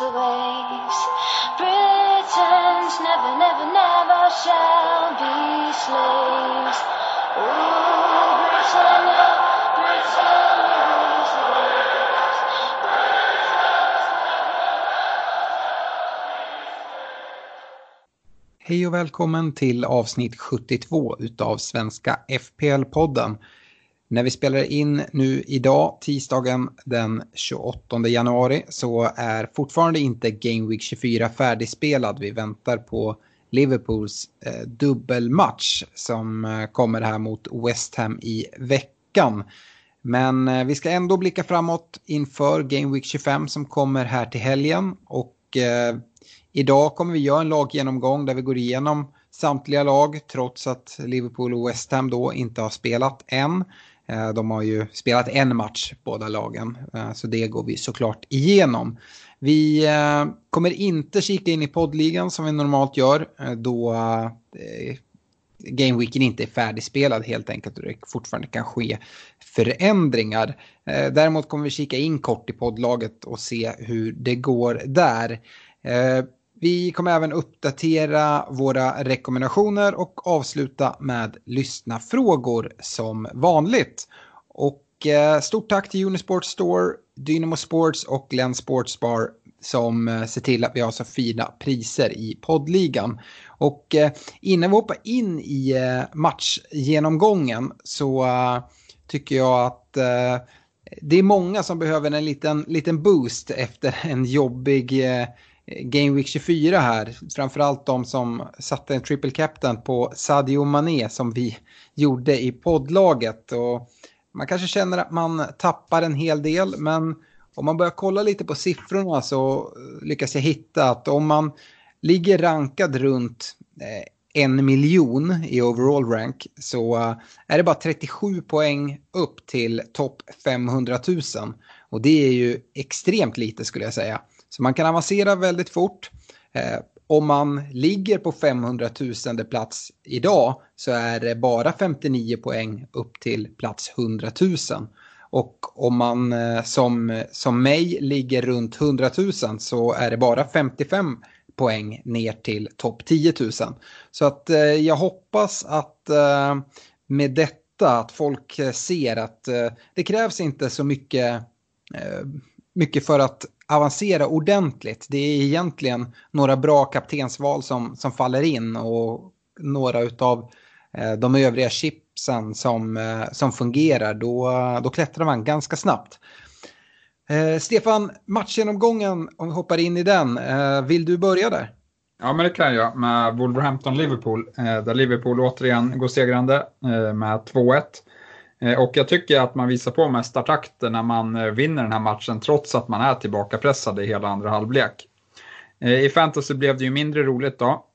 Rules the waves. Britons never, never, never shall be slaves. Ooh, Britannia, Britannia rules the waves. Hej och välkommen till avsnitt 72 utav Svenska FPL-podden. När vi spelar in nu idag, tisdagen den 28 januari, så är fortfarande inte Game Week 24 färdigspelad. Vi väntar på Liverpools eh, dubbelmatch som eh, kommer här mot West Ham i veckan. Men eh, vi ska ändå blicka framåt inför Game Week 25 som kommer här till helgen. Och eh, idag kommer vi göra en laggenomgång där vi går igenom samtliga lag trots att Liverpool och West Ham då inte har spelat än. Eh, de har ju spelat en match båda lagen, eh, så det går vi såklart igenom. Vi eh, kommer inte kika in i poddligan som vi normalt gör då Gameweeken inte är färdigspelad helt enkelt och det fortfarande kan ske förändringar. Däremot kommer vi kika in kort i poddlaget och se hur det går där. Vi kommer även uppdatera våra rekommendationer och avsluta med lyssna frågor som vanligt. Och eh, stort tack till Unisport Store, Dynamo Sports och Glenn Sports Bar som eh, ser till att vi har så fina priser i poddligan. Och eh, innan vi hoppar in i matchgenomgången så tycker jag att det är många som behöver en liten, liten boost efter en jobbig Game Week 24 här. Framförallt de som satte en triple captain på Sadio Mané som vi gjorde i poddlaget. Och man kanske känner att man tappar en hel del men om man börjar kolla lite på siffrorna så eh, lyckas jag hitta att om man ligger rankad runt eh, en miljon i overall rank så eh, är det bara 37 poäng upp till topp 500 000. Och det är ju extremt lite skulle jag säga. Så man kan avancera väldigt fort. Eh, om man ligger på 500 000 plats idag så är det bara 59 poäng upp till plats 100 000. Och om man eh, som, som mig ligger runt 100 000 så är det bara 55 poäng ner till topp 10 000. Så att eh, jag hoppas att eh, med detta att folk eh, ser att eh, det krävs inte så mycket, eh, mycket för att avancera ordentligt. Det är egentligen några bra kaptensval som, som faller in och några av eh, de övriga chipsen som, eh, som fungerar. Då, då klättrar man ganska snabbt. Eh, Stefan, matchgenomgången, om vi hoppar in i den, eh, vill du börja där? Ja, men det kan jag med Wolverhampton-Liverpool, eh, där Liverpool återigen går segrande eh, med 2-1. Eh, och jag tycker att man visar på mästartakten när man eh, vinner den här matchen trots att man är tillbakapressad i hela andra halvlek. Eh, I fantasy blev det ju mindre roligt då,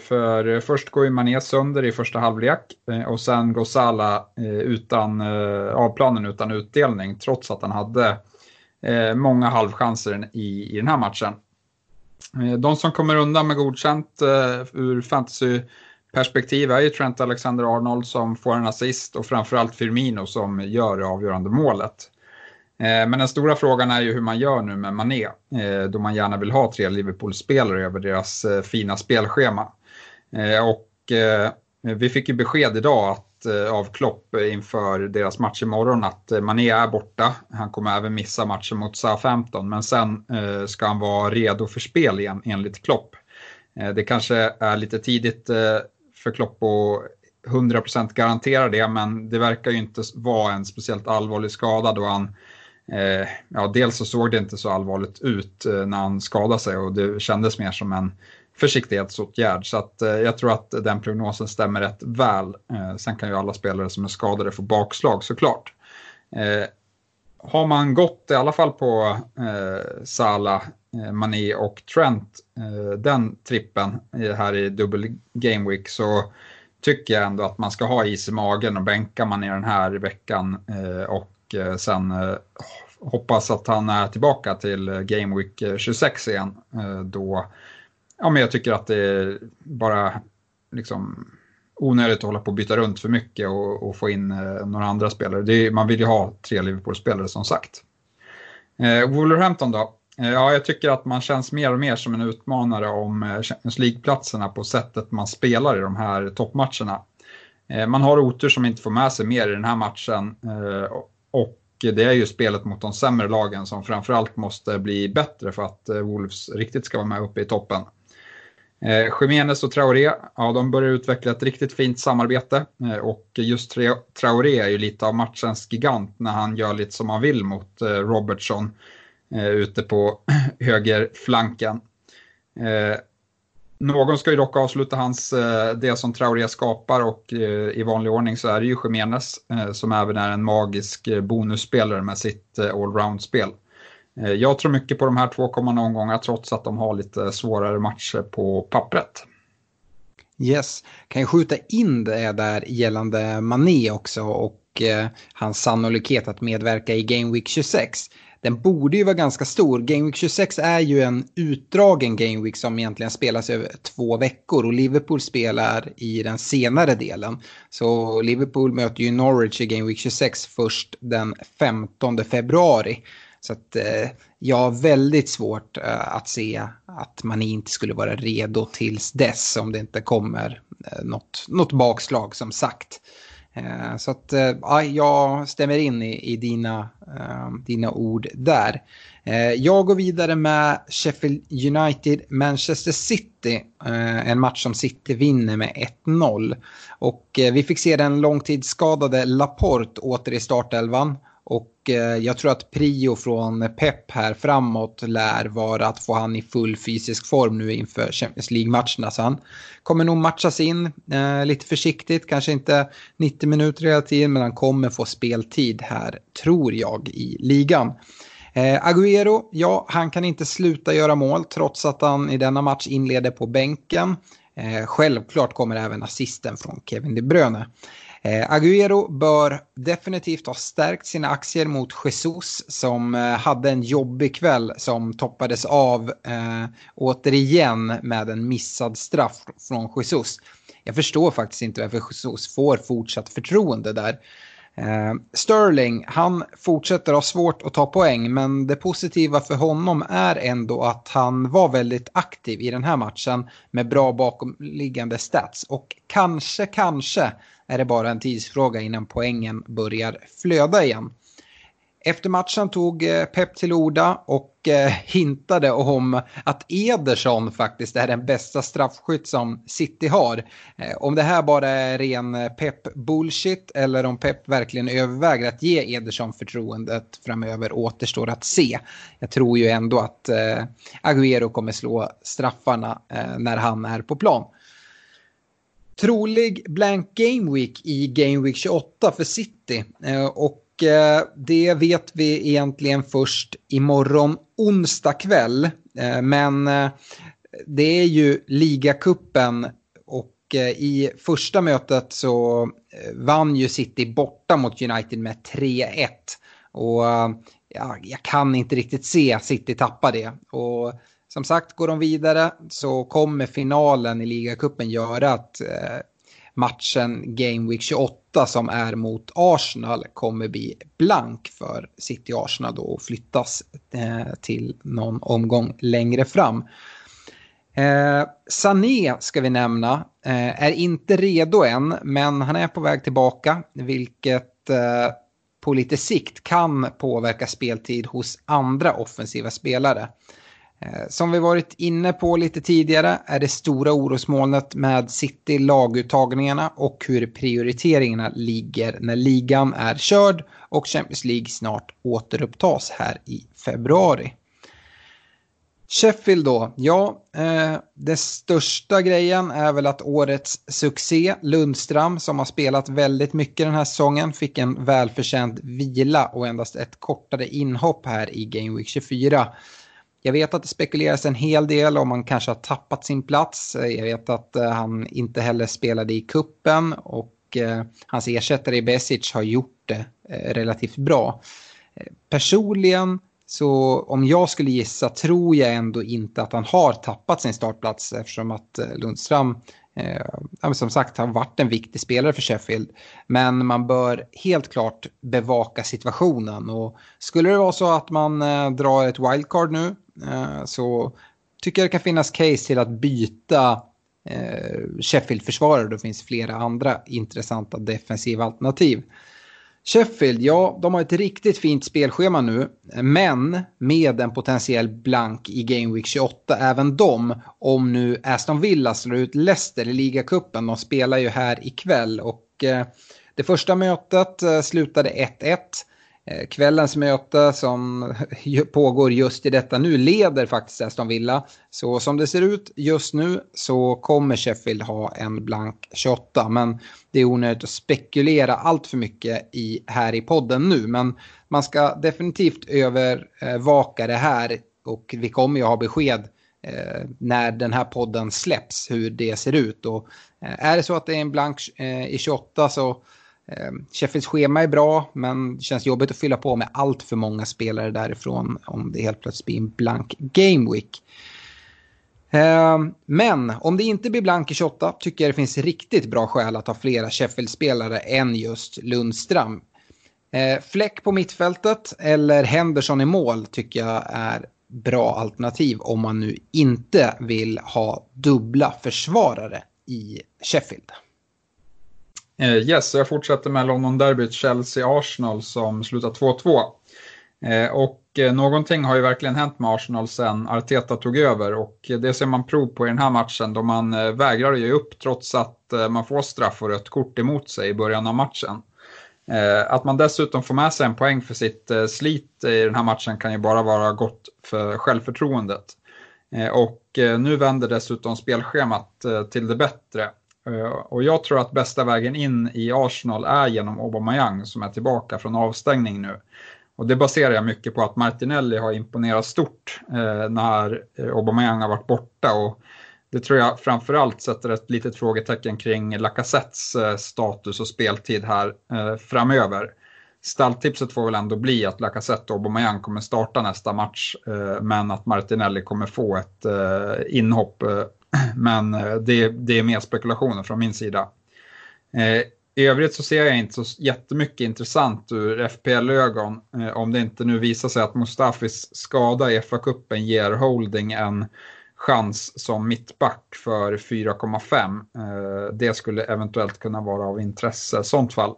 för först går ju Mané sönder i första halvlek och sen går Salah utan, av planen utan utdelning trots att han hade många halvchanser i, i den här matchen. De som kommer undan med godkänt ur fantasy Perspektiv är ju Trent Alexander-Arnold som får en assist och framförallt Firmino som gör det avgörande målet. Eh, men den stora frågan är ju hur man gör nu med Mané, eh, då man gärna vill ha tre Liverpool-spelare över deras eh, fina spelschema. Och vi fick ju besked idag att av Klopp inför deras match imorgon att Mané är borta. Han kommer även missa matchen mot Southampton men sen ska han vara redo för spel igen enligt Klopp. Det kanske är lite tidigt för Klopp att 100% garantera det men det verkar ju inte vara en speciellt allvarlig skada då han Eh, ja, dels så såg det inte så allvarligt ut eh, när han skadade sig och det kändes mer som en försiktighetsåtgärd. Så att, eh, jag tror att den prognosen stämmer rätt väl. Eh, sen kan ju alla spelare som är skadade få bakslag såklart. Eh, har man gått i alla fall på eh, Salah, Eh, Mané och Trent, eh, den trippen eh, här i dubbel game week så tycker jag ändå att man ska ha is i magen och bänka man i den här veckan och sen hoppas att han är tillbaka till Game Week 26 igen. Då, ja men jag tycker att det är bara liksom onödigt att hålla på och byta runt för mycket och, och få in några andra spelare. Är, man vill ju ha tre Liverpool-spelare som sagt. Eh, Wolverhampton då? Eh, ja, jag tycker att man känns mer och mer som en utmanare om eh, Champions League-platserna på sättet man spelar i de här toppmatcherna. Eh, man har otur som inte får med sig mer i den här matchen och det är ju spelet mot de sämre lagen som framförallt måste bli bättre för att Wolves riktigt ska vara med uppe i toppen. Eh, Jiménez och Traoré, ja de börjar utveckla ett riktigt fint samarbete och just Traoré är ju lite av matchens gigant när han gör lite som han vill mot Robertson Eh, ute på högerflanken. Eh, någon ska ju dock avsluta hans, eh, det som Traoré skapar och eh, i vanlig ordning så är det ju Jiménez eh, som även är en magisk bonusspelare med sitt allround-spel. Jag tror mycket på de här två kommande omgångar trots att de har lite svårare matcher på pappret. Yes, kan jag skjuta in det där gällande Mané också och hans sannolikhet att medverka i Game Week 26 den borde ju vara ganska stor. Game Week 26 är ju en utdragen Game Week som egentligen spelas över två veckor och Liverpool spelar i den senare delen. Så Liverpool möter ju Norwich i Game Week 26 först den 15 februari. Så att eh, jag har väldigt svårt eh, att se att man inte skulle vara redo tills dess om det inte kommer eh, något, något bakslag som sagt. Eh, så att eh, ja, jag stämmer in i, i dina, eh, dina ord där. Jag går vidare med Sheffield United Manchester City. En match som City vinner med 1-0. Och vi fick se den långtidsskadade Laporte åter i startelvan. Och eh, jag tror att prio från Pep här framåt lär vara att få han i full fysisk form nu inför Champions League-matcherna. Så han kommer nog matchas in eh, lite försiktigt, kanske inte 90 minuter hela tiden, men han kommer få speltid här, tror jag, i ligan. Eh, Agüero, ja, han kan inte sluta göra mål trots att han i denna match inleder på bänken. Eh, självklart kommer även assisten från Kevin De Bruyne. Eh, Agüero bör definitivt ha stärkt sina aktier mot Jesus som eh, hade en jobbig kväll som toppades av eh, återigen med en missad straff från Jesus. Jag förstår faktiskt inte varför Jesus får fortsatt förtroende där. Eh, Sterling, han fortsätter ha svårt att ta poäng men det positiva för honom är ändå att han var väldigt aktiv i den här matchen med bra bakomliggande stats och kanske, kanske är det bara en tidsfråga innan poängen börjar flöda igen. Efter matchen tog eh, Pep till orda och eh, hintade om att Ederson faktiskt är den bästa straffskytt som City har. Eh, om det här bara är ren Pep bullshit eller om Pep verkligen överväger att ge Ederson förtroendet framöver återstår att se. Jag tror ju ändå att Agüero kommer slå straffarna när han är på plan. Trolig blank game week i game week 28 för City. Och Eh, det vet vi egentligen först imorgon onsdag kväll. Eh, men eh, det är ju ligacupen och i första mötet så vann ju City borta mot United med 3-1. Och ja, jag kan inte riktigt se City tappa det. Och som sagt, går de vidare så kommer finalen i ligacupen göra att matchen Game Week 28 som är mot Arsenal kommer bli blank för City Arsenal då och flyttas eh, till någon omgång längre fram. Eh, Sané ska vi nämna. Eh, är inte redo än, men han är på väg tillbaka, vilket eh, på lite sikt kan påverka speltid hos andra offensiva spelare. Eh, som vi varit inne på lite tidigare är det stora orosmolnet med City laguttagningarna och hur prioriteringarna ligger när ligan är körd och Champions League snart återupptas här i februari. Sheffield då, ja, eh, det största grejen är väl att årets succé, Lundström, som har spelat väldigt mycket den här säsongen, fick en välförtjänt vila och endast ett kortare inhopp här i Game Week 24. Jag vet att det spekuleras en hel del om han kanske har tappat sin plats. Jag vet att eh, han inte heller spelade i kuppen och eh, hans ersättare i Besic har gjort det eh, relativt bra. Personligen så om jag skulle gissa tror jag ändå inte att han har tappat sin startplats eftersom att Lundström eh, som sagt har varit en viktig spelare för Sheffield. Men man bör helt klart bevaka situationen och skulle det vara så att man eh, drar ett wildcard nu Eh, så tycker jag det kan finnas case till att byta eh, Sheffield-försvarare. Det finns flera andra intressanta defensiva alternativ. Sheffield, ja, de har ett riktigt fint spelschema nu, men med en potentiell blank i Game Week 28, även de, om nu Aston Villa slår ut Leicester i ligacupen. De spelar ju här ikväll och eh, det första mötet eh, slutade 1-1. Eh, kvällens möte som pågår just i detta nu leder faktiskt Aston Villa. Så som det ser ut just nu så kommer Sheffield ha en blank 28. Men det är onödigt att spekulera allt för mycket i, här i podden nu. Men man ska definitivt övervaka det här och vi kommer ju ha besked eh, när den här podden släpps hur det ser ut. Och, eh, är det så att det är en blank eh, i 28 så Ehm, Sheffields schema är bra, men det känns jobbigt att fylla på med allt för många spelare därifrån om det helt plötsligt blir en blank game week. Ehm, men om det inte blir blank i 28 tycker jag det finns riktigt bra skäl att ha flera Sheffield-spelare än just Lundström. Ehm, fläck på mittfältet eller Henderson i mål tycker jag är bra alternativ om man nu inte vill ha dubbla försvarare i Sheffield. Eh, yes, så jag fortsätter med London Derbyt Chelsea-Arsenal som slutar 2-2. Eh, och eh, någonting har ju verkligen hänt med Arsenal sen Arteta tog över och det ser man prov på i den här matchen då man eh, vägrar ge upp trots att eh, man får straff och rött kort emot sig i början av matchen. Eh, att man dessutom får med sig en poäng för sitt slit i den här matchen kan ju bara vara gott för självförtroendet. Och nu vänder dessutom spelschemat till det bättre. Eh, och jag tror att bästa vägen in i Arsenal är genom Aubameyang som är tillbaka från avstängning nu. Och det baserar jag mycket på att Martinelli har imponerat stort eh, när eh, Aubameyang har varit borta. Och det tror jag framförallt sätter ett litet frågetecken kring Lacazettes status och speltid här framöver. Stalltipset får väl ändå bli att Lacazette och Aubameyang kommer starta nästa match, men att Martinelli kommer få ett inhopp Men eh, det, det är mer spekulationer från min sida. Eh, I övrigt så ser jag inte så jättemycket intressant ur FPL-ögon eh, om det inte nu visar sig att Mustafis skada i FA-cupen ger Holding en chans som mittback för 4,5. Det skulle eventuellt kunna vara av intresse i sånt fall.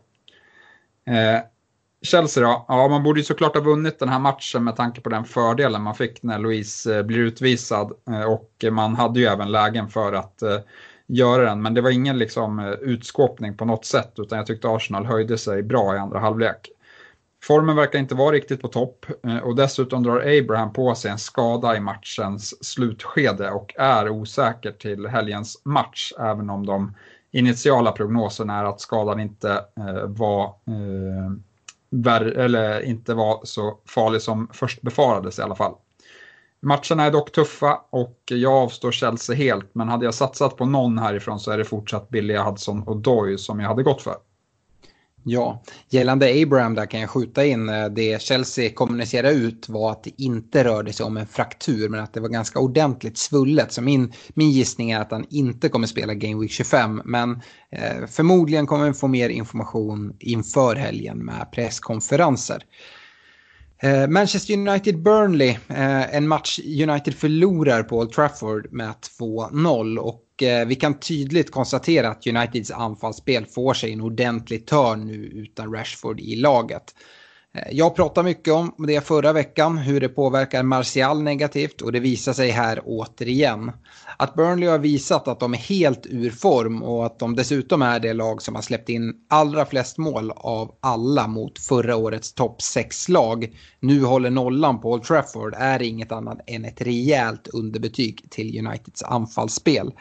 Chelsea då? Ja, man borde ju såklart ha vunnit den här matchen med tanke på den fördelen man fick när Louise eh, blir utvisad. Eh, och man hade ju även lägen för att eh, göra den. Men det var ingen liksom, utskåpning på något sätt utan jag tyckte Arsenal höjde sig bra i andra halvlek. Formen verkar inte vara riktigt på topp och dessutom drar Abraham på sig en skada i matchens slutskede och är osäker till helgens match även om de initiala prognoserna är att skadan inte var eller inte var så farlig som först befarades i alla fall. Matcherna är dock tuffa och jag avstår Chelsea helt, men hade jag satsat på någon härifrån så är det fortsatt billiga Hudson och Doy som jag hade gått för. Ja, gällande Abraham där kan jag skjuta in. Eh, det Chelsea kommunicerade ut var att det inte rörde sig om en fraktur men att det var ganska ordentligt svullet. Så min, min gissning är att han inte kommer spela Game Week 25. Men eh, förmodligen kommer vi få mer information inför helgen med presskonferenser. Eh, Manchester United-Burnley, eh, en match United förlorar på Old Trafford med 2-0 och eh, vi kan tydligt konstatera att Uniteds anfallsspel får sig en ordentlig törn nu utan Rashford i laget. Eh, jag pratade mycket om det förra veckan, hur det påverkar Martial negativt och det visar sig här återigen att Burnley har visat att de är helt ur form och att de dessutom är det lag som har släppt in allra flest mål av alla mot förra årets topp 6-lag. Nu håller nollan på Old Trafford är inget annat än ett rejält underbetyg till Uniteds anfallsspel.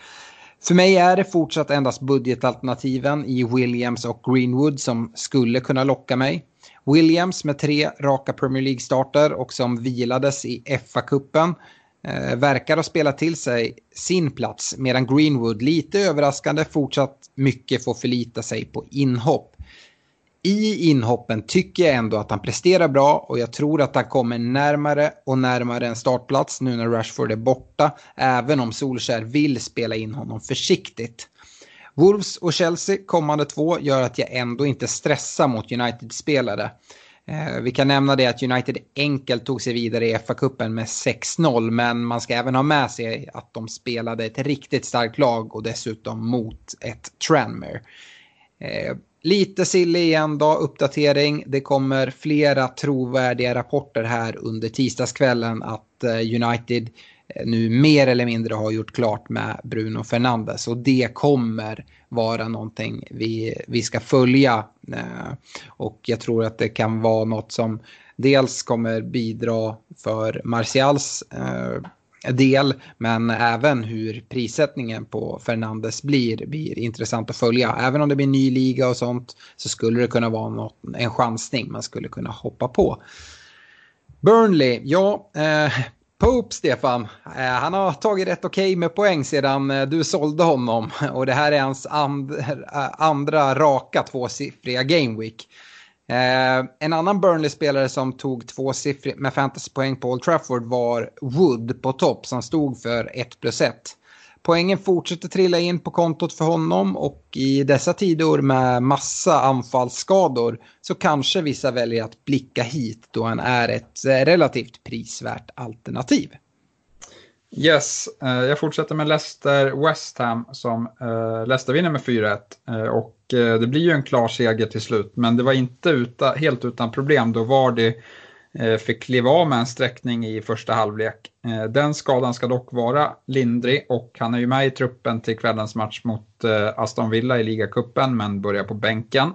För mig är det fortsatt endast budgetalternativen i Williams och Greenwood som skulle kunna locka mig. Williams med tre raka Premier League-starter och som vilades i FA-cupen eh, verkar ha spelat till sig sin plats medan Greenwood lite överraskande fortsatt mycket får förlita sig på inhopp. I inhoppen tycker jag ändå att han presterar bra och jag tror att han kommer närmare och närmare en startplats nu när Rashford är borta, även om Solskär vill spela in honom försiktigt. Wolves och Chelsea kommande två gör att jag ändå inte stressar mot United-spelare. Eh, vi kan nämna det att United enkelt tog sig vidare i FA-cupen med 6-0 men man ska även ha med sig att de spelade ett riktigt starkt lag och dessutom mot ett Tranmere. Eh, lite silly igen då, uppdatering. Det kommer flera trovärdiga rapporter här under tisdagskvällen att eh, United nu mer eller mindre har gjort klart med Bruno Fernandes och det kommer vara någonting vi, vi ska följa. Eh, och jag tror att det kan vara något som dels kommer bidra för Martials eh, del men även hur prissättningen på Fernandes blir, blir intressant att följa. Även om det blir ny liga och sånt så skulle det kunna vara något, en chansning man skulle kunna hoppa på. Burnley, ja, eh, Pope, Stefan, eh, han har tagit rätt okej okay med poäng sedan eh, du sålde honom. Och det här är hans andra, eh, andra raka tvåsiffriga Gameweek. En annan Burnley-spelare som tog tvåsiffrigt med fantasypoäng på Old Trafford var Wood på topp som stod för 1 plus 1. Poängen fortsätter trilla in på kontot för honom och i dessa tider med massa anfallsskador så kanske vissa väljer att blicka hit då han är ett eh, relativt prisvärt alternativ. Yes, eh, jag fortsätter med Leicester West Ham som eh, Leicester vinner med 4-1 och det blir ju en klar seger till slut men det var inte helt utan problem då var det Eh, fick kliva av med en sträckning i första halvlek. Eh, den skadan ska dock vara lindrig och han är ju med i truppen till kvällens match mot eh, Aston Villa i ligacupen men börjar på bänken.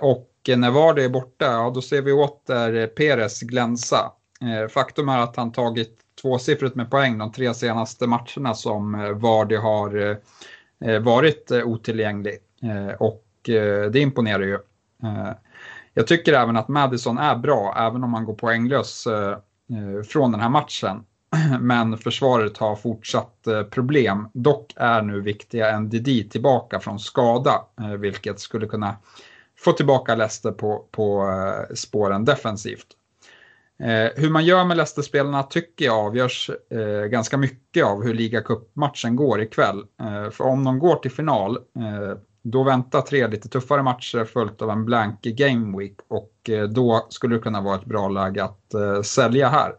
Och när Vardy är borta, ja, då ser vi åter Peres glänsa. Faktum är att han tagit tvåsiffrigt med poäng de tre senaste matcherna som Vardy har varit otillgänglig. Och det imponerar ju. Jag tycker även att Madison är bra, även om han går poänglös eh, eh, från den här matchen. Men försvaret har fortsatt eh, problem. Dock är nu viktiga NDD tillbaka från skada, vilket skulle kunna få tillbaka Leicester på, på spåren defensivt. hur man gör med Leicester-spelarna tycker jag avgörs ganska mycket av hur ligacupmatchen går ikväll. för om de går till final då väntar tre lite tuffare matcher följt av en blank game week och eh, då skulle det kunna vara ett bra läge att eh, sälja här.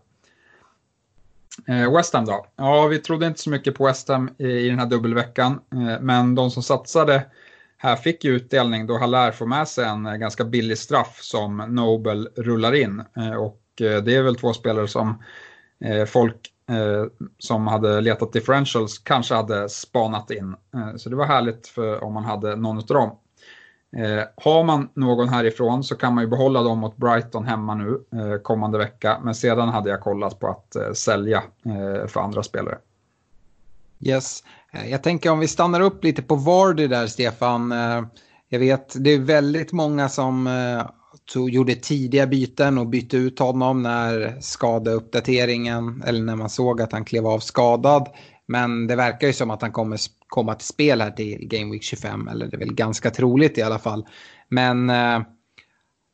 Eh, West Ham då? Ja, vi trodde inte så mycket på West Ham i, den här dubbelveckan, men de som satsade här fick ju utdelning då Haller får med sig en ganska billig straff som Nobel rullar in. Och det är väl två spelare som folk Eh, som hade letat differentials kanske hade spanat in. Eh, så det var härligt för om man hade någon av dem. Eh, har man någon härifrån så kan man ju behålla dem mot Brighton hemma nu eh, kommande vecka. Men sedan hade jag kollat på att eh, sälja eh, för andra spelare. Yes, eh, jag tänker om vi stannar upp lite på Vardy där Stefan. Eh, jag vet det är väldigt många som tog, gjorde tidiga byten och bytte ut honom när skadeuppdateringen eller när man såg att han klev av skadad. Men det verkar ju som att han kommer komma till spel här till Game Week 25 eller det är väl ganska troligt i alla fall. Men eh,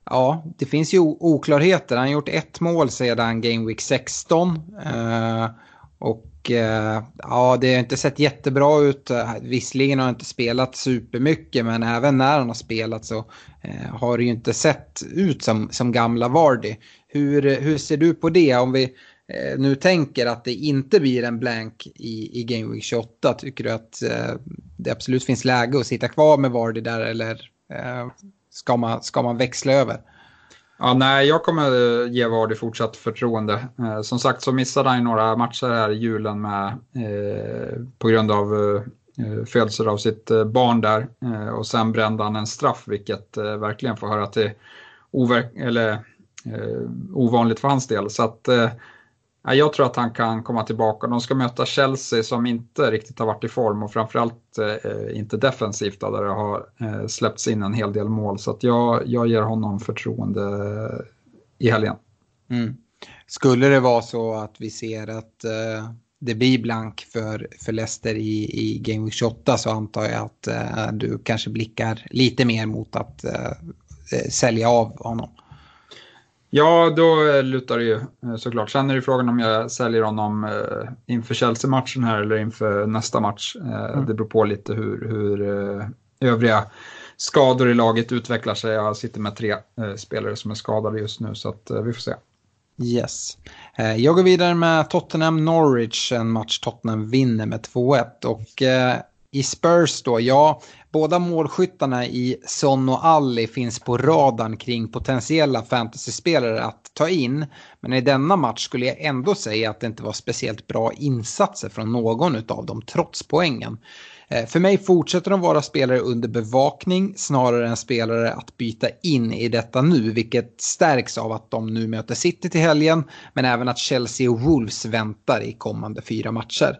ja, det finns ju oklarheter. Han har gjort ett mål sedan Game Week 16. Eh, och Eh, ja, det har inte sett jättebra ut. Visserligen har han inte spelat supermycket men även när han har spelat så eh, har det ju inte sett ut som, som gamla Vardy. Hur, hur ser du på det? Om vi eh, nu tänker att det inte blir en blank i, i Game Week 28, tycker du att det absolut finns läge att sitta kvar med Vardy där eller ska, man, ska man växla över? Ja, nej, jag kommer ge Vardy fortsatt förtroende. Eh, som sagt så missade han några matcher här i julen med, eh, på grund av eh, födseln av sitt eh, barn där. Eh, och sen brände han en straff, vilket eh, verkligen får höra till eller, eh, ovanligt för hans del. Så att eh, jag tror att han kan komma tillbaka. De ska möta Chelsea som inte riktigt har varit i form och framförallt eh, inte defensivt där det har eh, släppts in en hel del mål. Så att jag, jag ger honom förtroende i helgen. Mm. Skulle det vara så att vi ser att eh, det blir blank för, för Leicester i, i Game Week 28 så antar jag att eh, du kanske blickar lite mer mot att eh, eh sälja av honom. Ja, då lutar det ju eh, såklart. Sen är det frågan om jag säljer honom eh, inför Chelsea-matchen här eller inför nästa match. Eh, mm. Det beror på lite hur, hur övriga skador i laget utvecklar sig. Jag sitter med tre spelare som är skadade just nu så att vi får se. Yes. Jag går vidare med Tottenham Norwich, en match Tottenham vinner med 2-1 och i Spurs då, ja, båda målskyttarna i Son och Alli finns på radarn kring potentiella fantasyspelare att ta in. Men i denna match skulle jag ändå säga att det inte var speciellt bra insatser från någon av dem trots poängen. Eh, för mig fortsätter de vara spelare under bevakning snarare än spelare att byta in i detta nu, vilket stärks av att de nu möter City till helgen, men även att Chelsea och Wolves väntar i kommande fyra matcher.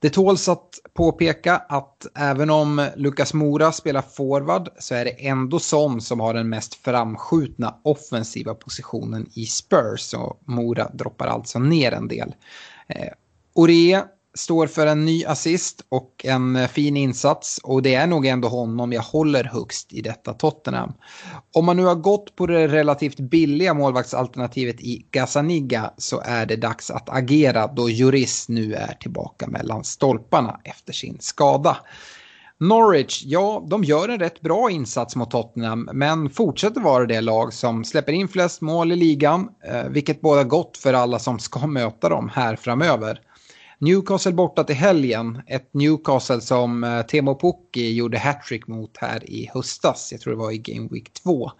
Det tåls att påpeka att även om Lukas Mora spelar forward så är det ändå Son som har den mest framskjutna offensiva positionen i Spurs och Mora droppar alltså ner en del. Eh, Ore står för en ny assist och en eh, fin insats och det är nog ändå honom jag håller högst i detta Tottenham. Om man nu har gått på det relativt billiga målvaktsalternativet i Gazzaniga. så är det dags att agera då Juris nu är tillbaka mellan stolparna efter sin skada. Norwich, ja, de gör en rätt bra insats mot Tottenham, men fortsätter vara det lag som släpper in flest mål i ligan, eh, vilket båda gott för alla som ska möta dem här framöver. Newcastle borta till helgen. Ett Newcastle som eh, Temo Pukki gjorde hattrick mot här i höstas. Jag tror det var i Game Week 2.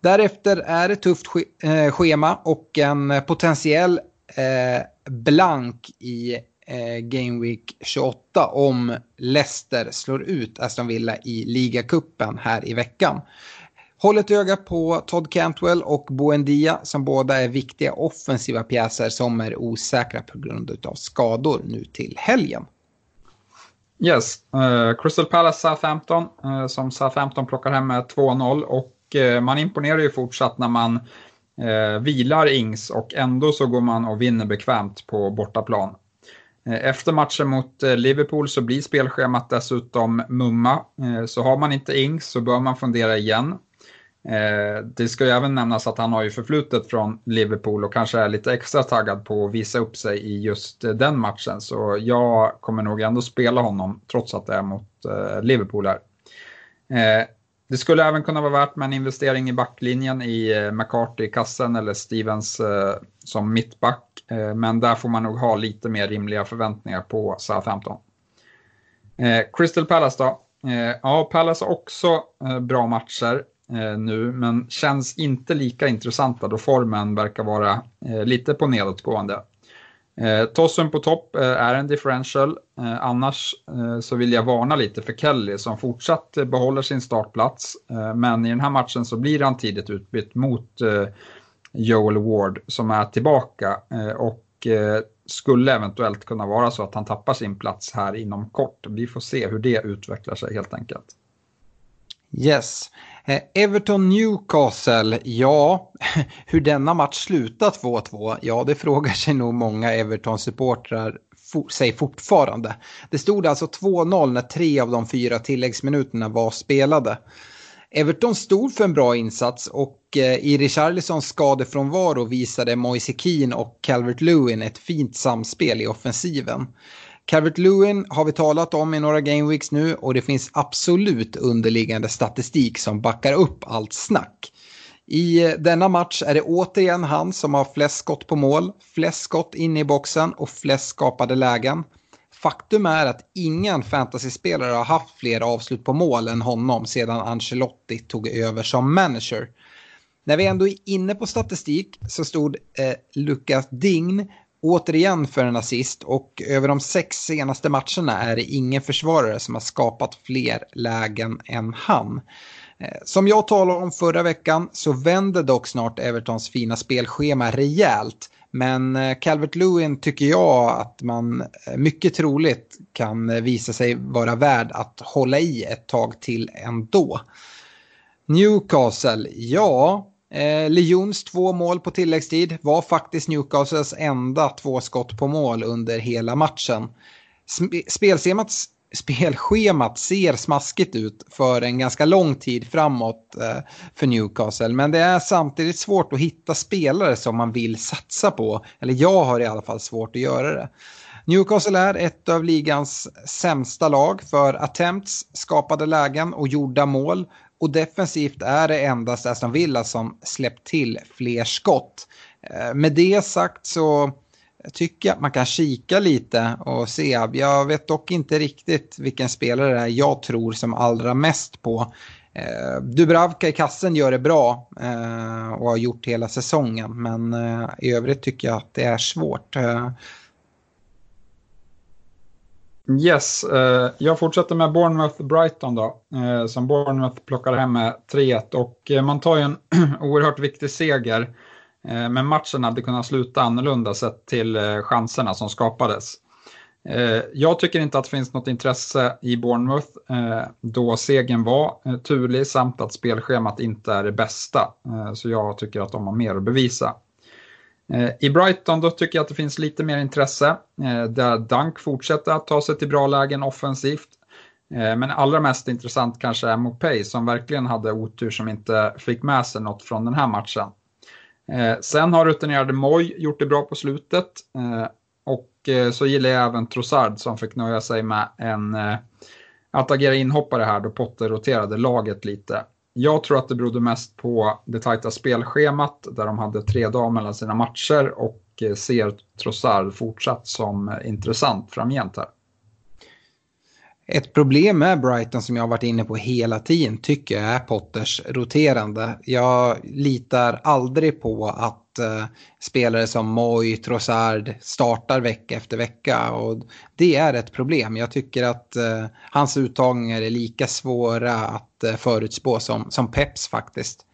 Därefter är det tufft eh, schema och en potentiell eh, blank i eh, Game Week 28 om Leicester slår ut Aston Villa i ligacupen här i veckan. Håll ett öga på Todd Cantwell och Boendia som båda är viktiga offensiva pjäser som är osäkra på grund av skador nu till helgen. Yes, uh, Crystal Palace Southampton uh, eh, som Southampton plockar hem med 2-0 och uh, man imponerar ju fortsatt när man uh, vilar Ings och ändå så går man och vinner bekvämt på bortaplan. Efter matchen mot Liverpool så blir spelschemat dessutom mumma. Så har man inte Ings så bör man fundera igen. Eh, det ska ju även nämnas att han har ju förflutet från Liverpool och kanske är lite extra taggad på att visa upp sig i just eh, den matchen. Så jag kommer nog ändå spela honom trots att det är mot eh, Liverpool här. Det skulle även kunna vara värt med en investering i backlinjen i McCarthy i kassen eller Stevens som mittback. Men där får man nog ha lite mer rimliga förväntningar på Southampton. Crystal Palace då? Ja, Palace har också bra matcher Eh, nu, men känns inte lika intressanta då formen verkar vara eh, lite på nedåtgående. Eh, tossen på topp eh, är en differential, eh, annars eh, så vill jag varna lite för Kelly som fortsatt behåller sin startplats, eh, men i den här matchen så blir han tidigt utbytt mot eh, Joel Ward som är tillbaka och skulle eventuellt kunna vara så att han tappar sin plats här inom kort. Vi får se hur det utvecklar sig helt enkelt. Yes. Eh, Everton-Newcastle, ja, hur denna match slutar 2-2, ja det frågar sig nog många Everton-supportrar for, sig fortfarande. Det stod alltså 2-0 när tre av de fyra tilläggsminuterna var spelade. Everton stod för en bra insats och eh, i Richarlisons skadefrånvaro visade Moise Keane och Calvert Lewin ett fint samspel i offensiven. Calvert Lewin har vi talat om i några gameweeks nu och det finns absolut underliggande statistik som backar upp allt snack. I eh, denna match är det återigen han som har flest skott på mål, flest skott inne i boxen och flest skapade lägen. Faktum är att ingen fantasyspelare har haft fler avslut på mål än honom sedan Ancelotti tog över som manager. När vi ändå är inne på statistik så stod eh, Lukas Dign återigen för en assist och över de sex senaste matcherna är det ingen försvarare som har skapat fler lägen än han. Eh, som jag talade om förra veckan så vänder dock snart Evertons fina spelschema rejält. Men eh, Calvert Lewin tycker jag att man eh, mycket troligt kan visa sig vara värd att hålla i ett tag till ändå. Newcastle, ja, Eh, Lyons två mål på tilläggstid var faktiskt Newcastles enda två skott på mål under hela matchen. Spelschemat, spelschemat ser smaskigt ut för en ganska lång tid framåt eh, för Newcastle. Men det är samtidigt svårt att hitta spelare som man vill satsa på. Eller jag har i alla fall svårt att göra det. Newcastle är ett av ligans sämsta lag för attempts, skapade lägen och gjorda mål. Och defensivt är det endast Aston Villa som släppt till fler skott. Eh, med det sagt så tycker jag att man kan kika lite och se. Jag vet dock inte riktigt vilken spelare det är jag tror som allra mest på. Eh, Dubravka i kassen gör det bra eh, och har gjort hela säsongen. Men i övrigt tycker jag att det är svårt. Yes, eh, jag fortsätter med Bournemouth-Brighton då, eh, som Bournemouth plockar hem med 3-1 och eh, man tar ju en oerhört viktig seger. Eh, men matchen hade kunnat sluta annorlunda sett till eh, chanserna som skapades. Eh, jag tycker inte att det finns något intresse i Bournemouth då segern var turlig samt att spelschemat inte är det bästa. Så jag tycker att de har mer att bevisa. Eh, I Brighton då tycker jag att det finns lite mer intresse. Eh, där Dunk fortsätter att ta sig till bra lägen offensivt. Eh, men allra mest intressant kanske är Mopay som verkligen hade otur som inte fick med sig något från den här matchen. Sen har rutinerade Moy gjort det bra på slutet. Och så gillar jag även Trossard som fick nöja sig med en att agera inhoppare här då Potter roterade laget lite. Jag tror att det berodde mest på det tajta spelschemat där de hade tre dagar mellan sina matcher och eh, ser Trossard fortsatt som eh, intressant framgent här. Ett problem med Brighton som jag har varit inne på hela tiden tycker jag är Potters roterande. Jag litar aldrig på att eh, spelare som Moy, Trossard startar vecka efter vecka. Och det är ett problem. Jag tycker att eh, hans uttagningar är lika svåra att eh, förutspå som, som Peps faktiskt.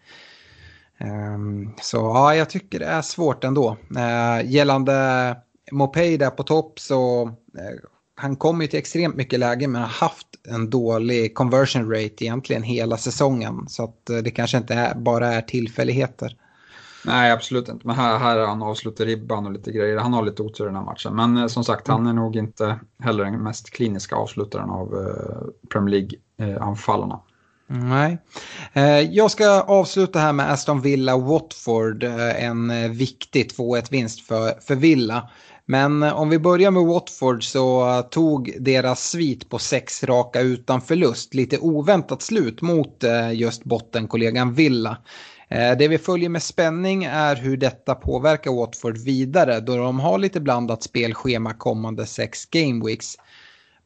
Um, så ja, jag tycker det är svårt ändå. Uh, gällande Mopay där på topp så eh, han kommer ju till extremt mycket lägen men har haft en dålig conversion rate egentligen hela säsongen. Så att det kanske inte är, bara är tillfälligheter. Nej, absolut inte. Men här, här han avslutat ribban och lite grejer. Han har lite otur i den här matchen. Men eh, som sagt, han är nog inte heller den mest kliniska avslutaren av eh, Premier League-anfallarna. Nej. Eh, jag ska avsluta här med Aston Villa-Watford. Eh, en eh, viktig 2-1-vinst för, för Villa. Men eh, om vi börjar med Watford så tog deras svit på sex raka utan förlust lite oväntat slut mot eh, just bottenkollegan Villa. Eh, det vi följer med spänning är hur detta påverkar Watford vidare då de har lite blandat spelschema kommande sex gameweeks.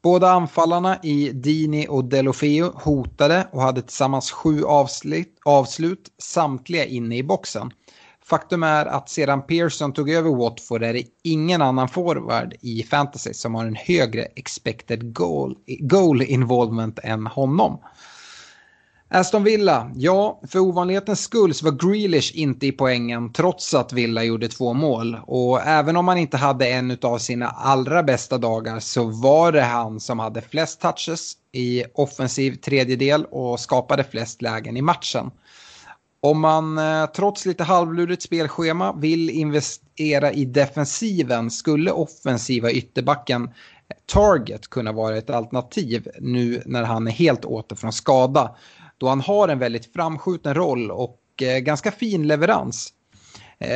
Båda anfallarna i Dini och Delofeo hotade och hade tillsammans sju avslut, avslut, samtliga inne i boxen. Faktum är att sedan Pearson tog över Watford är det ingen annan forward i fantasy som har en högre expected goal, goal involvement än honom. Aston Villa, ja, för ovanlighetens skull så var Grealish inte i poängen trots att Villa gjorde två mål. Och även om han inte hade en av sina allra bästa dagar så var det han som hade flest touches i offensiv tredjedel och skapade flest lägen i matchen. Om man eh, trots lite halvlurigt spelschema vill investera i defensiven skulle offensiva ytterbacken eh, Target kunna vara ett alternativ nu när han är helt åter från skada då han har en väldigt framskjuten roll och eh, ganska fin leverans.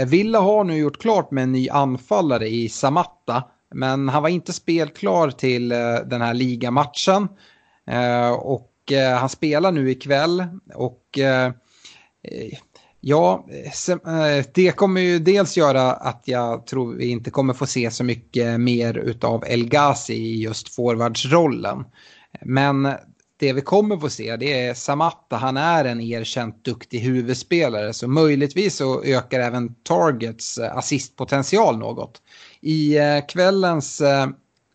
Villa har nu gjort klart med en ny anfallare i Samatta, men han var inte spelklar till den här ligamatchen. Och han spelar nu ikväll och Eh, ja, eh, eh, det kommer ju dels göra att jag tror vi inte kommer få se så mycket mer av El Ghazi i just forwardsrollen. Men det vi kommer få se det är Samatta, han är en erkänt duktig huvudspelare så möjligtvis så ökar även Targets assistpotential något. I kvällens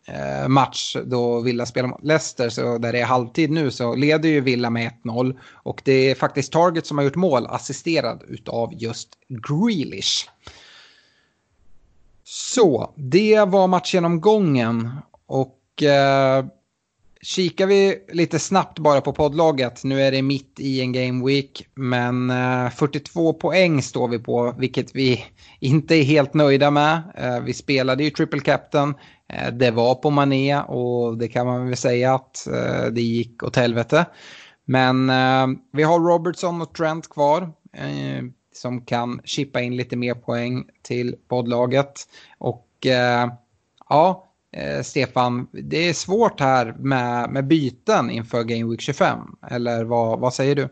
Eh, match då Villa spelar mot Leicester, så där det är halvtid nu, så leder ju Villa med 1-0. Och det är faktiskt Target som har gjort mål, assisterad utav just Grealish. Så, det var matchgenomgången. Och eh, kikar vi lite snabbt bara på poddlaget, nu är det mitt i en game week, men eh, 42 poäng står vi på, vilket vi inte är helt nöjda med. Eh, vi spelade ju triple captain, Eh, det var på Mané och det kan man väl säga att eh, det gick åt helvete. Men eh, vi har Robertson och Trent kvar som kan chippa in lite mer poäng till poddlaget. Och ja, Stefan, det är svårt här med, med byten inför Game Week 25. Eller vad, vad säger du?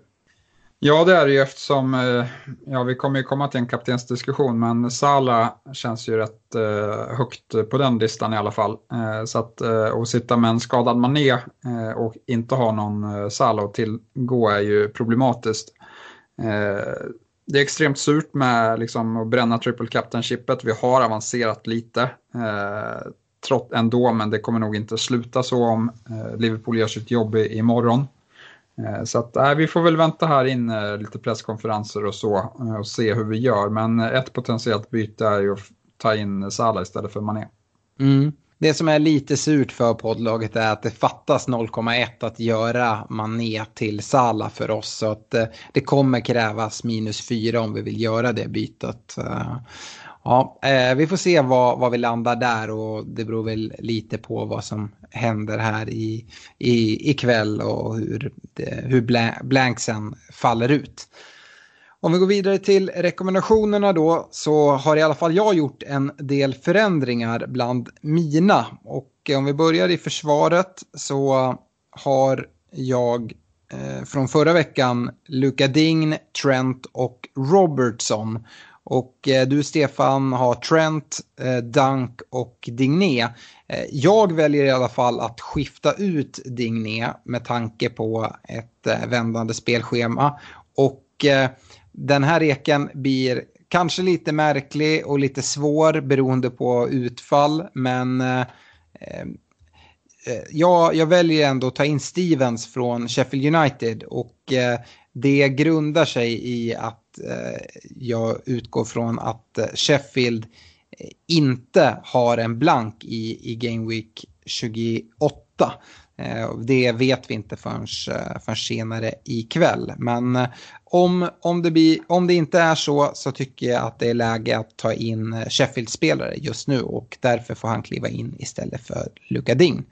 Ja, det är det ju eftersom, eh, ja vi kommer ju komma till en kaptensdiskussion, men Sala känns ju rätt eh, högt på den listan i alla fall. Eh, så att, eh, att sitta med en skadad Mané eh, och inte ha någon Sala att tillgå är ju problematiskt. Det är extremt surt med liksom, att bränna triple captain-chippet. Vi har avancerat lite trott ändå, men det kommer nog inte sluta så om Liverpool gör sitt jobb imorgon. Eh, så att, äh, vi får väl vänta här in eh, lite presskonferenser och så eh, och se hur vi gör. Men ett potentiellt byte är ju att ta in Salah istället för Mané. Mm. Det som är lite surt för poddlaget är att det fattas 0,1 att göra Mané till Salah för oss. Så att det kommer krävas minus 4 om vi vill göra det bytet. Ja, eh, vi får se vad, vad vi landar där och det beror väl lite på vad som händer här i, i, ikväll och hur, det, hur blanksen faller ut. Om vi går vidare till rekommendationerna då så har i alla fall jag gjort en del förändringar bland mina. Och eh, om vi börjar i försvaret så har jag eh, från förra veckan Luka Dign, Trent och Robertson. Och eh, du Stefan har Trent, eh, Dunk och Digné. Eh, jag väljer i alla fall att skifta ut Digné med tanke på ett eh, vändande spelschema. Och eh, den här reken blir kanske lite märklig och lite svår beroende på utfall. Men eh, jag, jag väljer ändå att ta in Stevens från Sheffield United. Och det grundar sig i att Eh, jag utgår från att eh, Sheffield eh, inte har en blank i, i Game Week 28. Det vet vi inte förrän, förrän senare ikväll. Men om, om, det blir, om det inte är så så tycker jag att det är läge att ta in Sheffield-spelare just nu och därför får han kliva in istället för Luka Ding.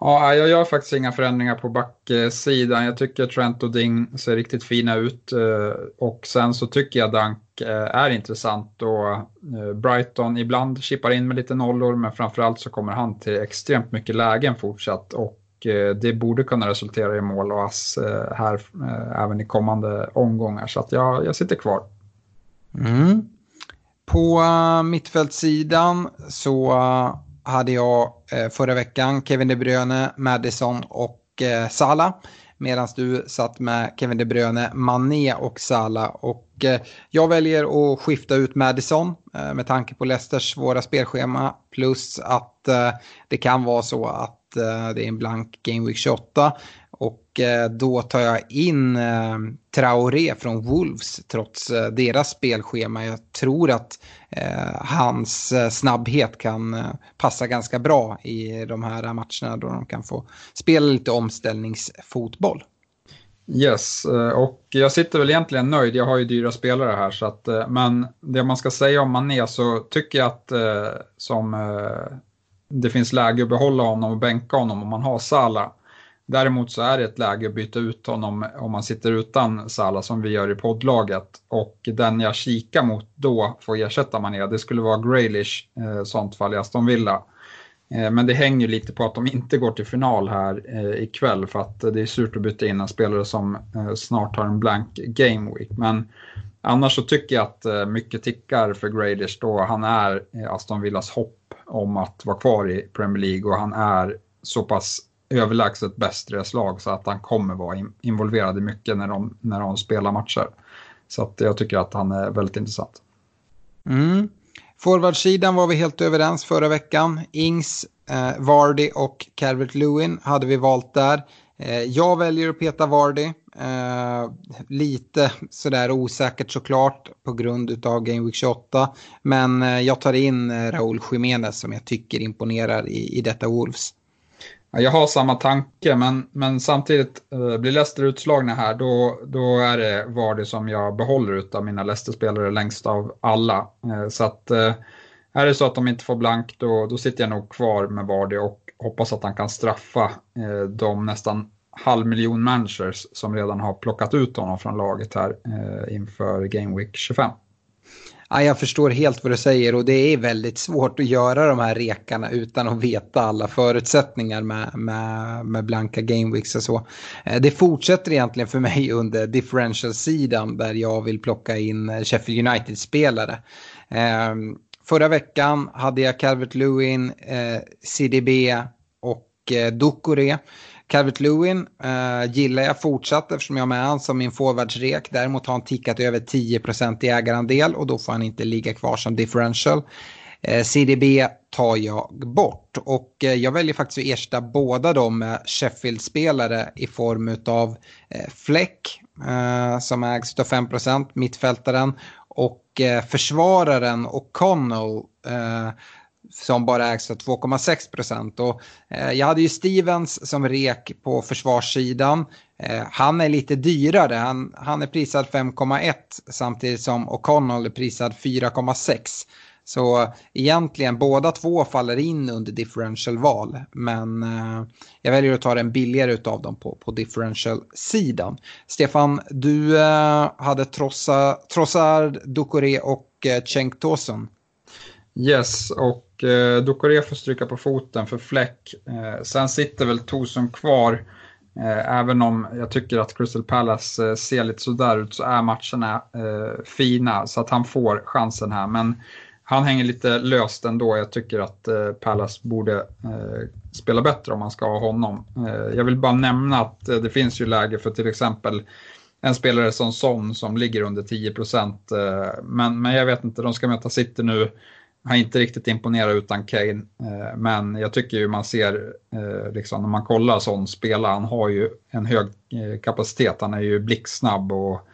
Ja, jag gör faktiskt inga förändringar på backsidan. Jag tycker Trent och Ding ser riktigt fina ut eh, och sen så tycker jag Dank eh, är intressant och eh, Brighton ibland chippar in med lite nollor men framförallt så kommer han till extremt mycket lägen fortsatt och det borde kunna resultera i mål och ass här även i kommande omgångar så att jag, jag sitter kvar. Mm. På mittfältssidan så hade jag eh, förra veckan Kevin De Bruyne, Madison och eh, Salah. Medan du satt med Kevin De Bruyne, Mané och Salah. Och eh, jag väljer att skifta ut Madison eh, med tanke på Leicesters svåra spelschema. Plus att eh, det kan vara så att eh, det är en blank Game Week 28. Eh, då tar jag in eh, Traoré från Wolves trots eh, deras spelschema. Jag tror att hans snabbhet kan passa ganska bra i de här matcherna då de kan få spela lite omställningsfotboll. Yes, och jag sitter väl egentligen nöjd. Jag har ju dyra spelare här, så att, men det man ska säga om Mané så tycker jag att som det finns läge att behålla honom och bänka honom om man har Salah. Däremot så är det ett läge att byta ut honom om man sitter utan Salah som vi gör i poddlaget. Och den jag kikar mot då får ersätta Mané, det skulle vara Graylish eh, sånt fall i Aston Villa. Eh, men det hänger lite på att de inte går till final här eh, ikväll för att det är surt att byta in en spelare som eh, snart har en blank game week. Men annars så tycker jag att eh, mycket tickar för Graylish då han är eh, Aston Villas hopp om att vara kvar i Premier League och han är så pass överlägset bäst i deras lag så att han kommer vara involverad i mycket när de, när de spelar matcher. Så att jag tycker att han är väldigt intressant. Mm. Forwardsidan var vi helt överens förra veckan. Ings, eh, Vardy och Calvert Lewin hade vi valt där. Eh, jag väljer att peta Vardy. Eh, lite sådär osäkert såklart på grund av Game Week 28. Men eh, jag tar in eh, Raúl Jiménez som jag tycker imponerar i, i detta Wolves. Jag har samma tanke, men, men samtidigt eh, blir Leicester utslagna här, då, då är det Vardy som jag behåller av mina Leicester-spelare längst av alla. Eh, så att eh, är det så att de inte får blank, då, då sitter jag nog kvar med Vardy och hoppas att han kan straffa eh, de nästan halv miljon managers som redan har plockat ut honom från laget här eh, inför Game Week 25. Ja, jag förstår helt vad du säger och det är väldigt svårt att göra de här rekarna utan att veta alla förutsättningar med, med, med blanka gameweeks och så. Eh, det fortsätter egentligen för mig under differential-sidan där jag vill plocka in Sheffield United-spelare. Ehm, förra veckan hade jag Calvert Lewin, eh, CDB och eh, Dukore. Calvert Lewin uh, gillar jag fortsatt eftersom jag har med honom som min forwardsrek. Däremot har han tickat över 10% i ägarandel och då får han inte ligga kvar som differential. Eh, CDB tar jag bort och eh, jag väljer faktiskt att ersätta båda dem med Sheffield-spelare i form av Fleck som ägs av 5%, mittfältaren och försvararen O'Connell som bara ägs av 2,6 procent. Eh, jag hade ju Stevens som rek på försvarssidan. Eh, han är lite dyrare, han, han är prisad 5,1 samtidigt som O'Connell är prisad 4,6. Så egentligen båda två faller in under differential-val. Men eh, jag väljer att ta den billigare av dem på, på differential-sidan. Stefan, du eh, hade Trossard, Ducoré och eh, Cenk Tosun. Yes, och eh, Ducoré får stryka på foten för Fläck. Eh, sen sitter väl Tosun kvar. Eh, även om jag tycker att Crystal Palace eh, ser lite sådär ut så är matcherna eh, fina så att han får chansen här. Men han hänger lite löst ändå. Jag tycker att eh, Palace borde eh, spela bättre om man ska ha honom. Eh, jag vill bara nämna att eh, det finns ju läge för till exempel en spelare som Son som ligger under 10 eh, men, men jag vet inte, de ska möta City nu har inte riktigt imponerat utan Kane. Eh, men jag tycker ju man ser, eh, liksom, när man kollar sån spelare, han har ju en hög eh, kapacitet. Han är ju blixtsnabb och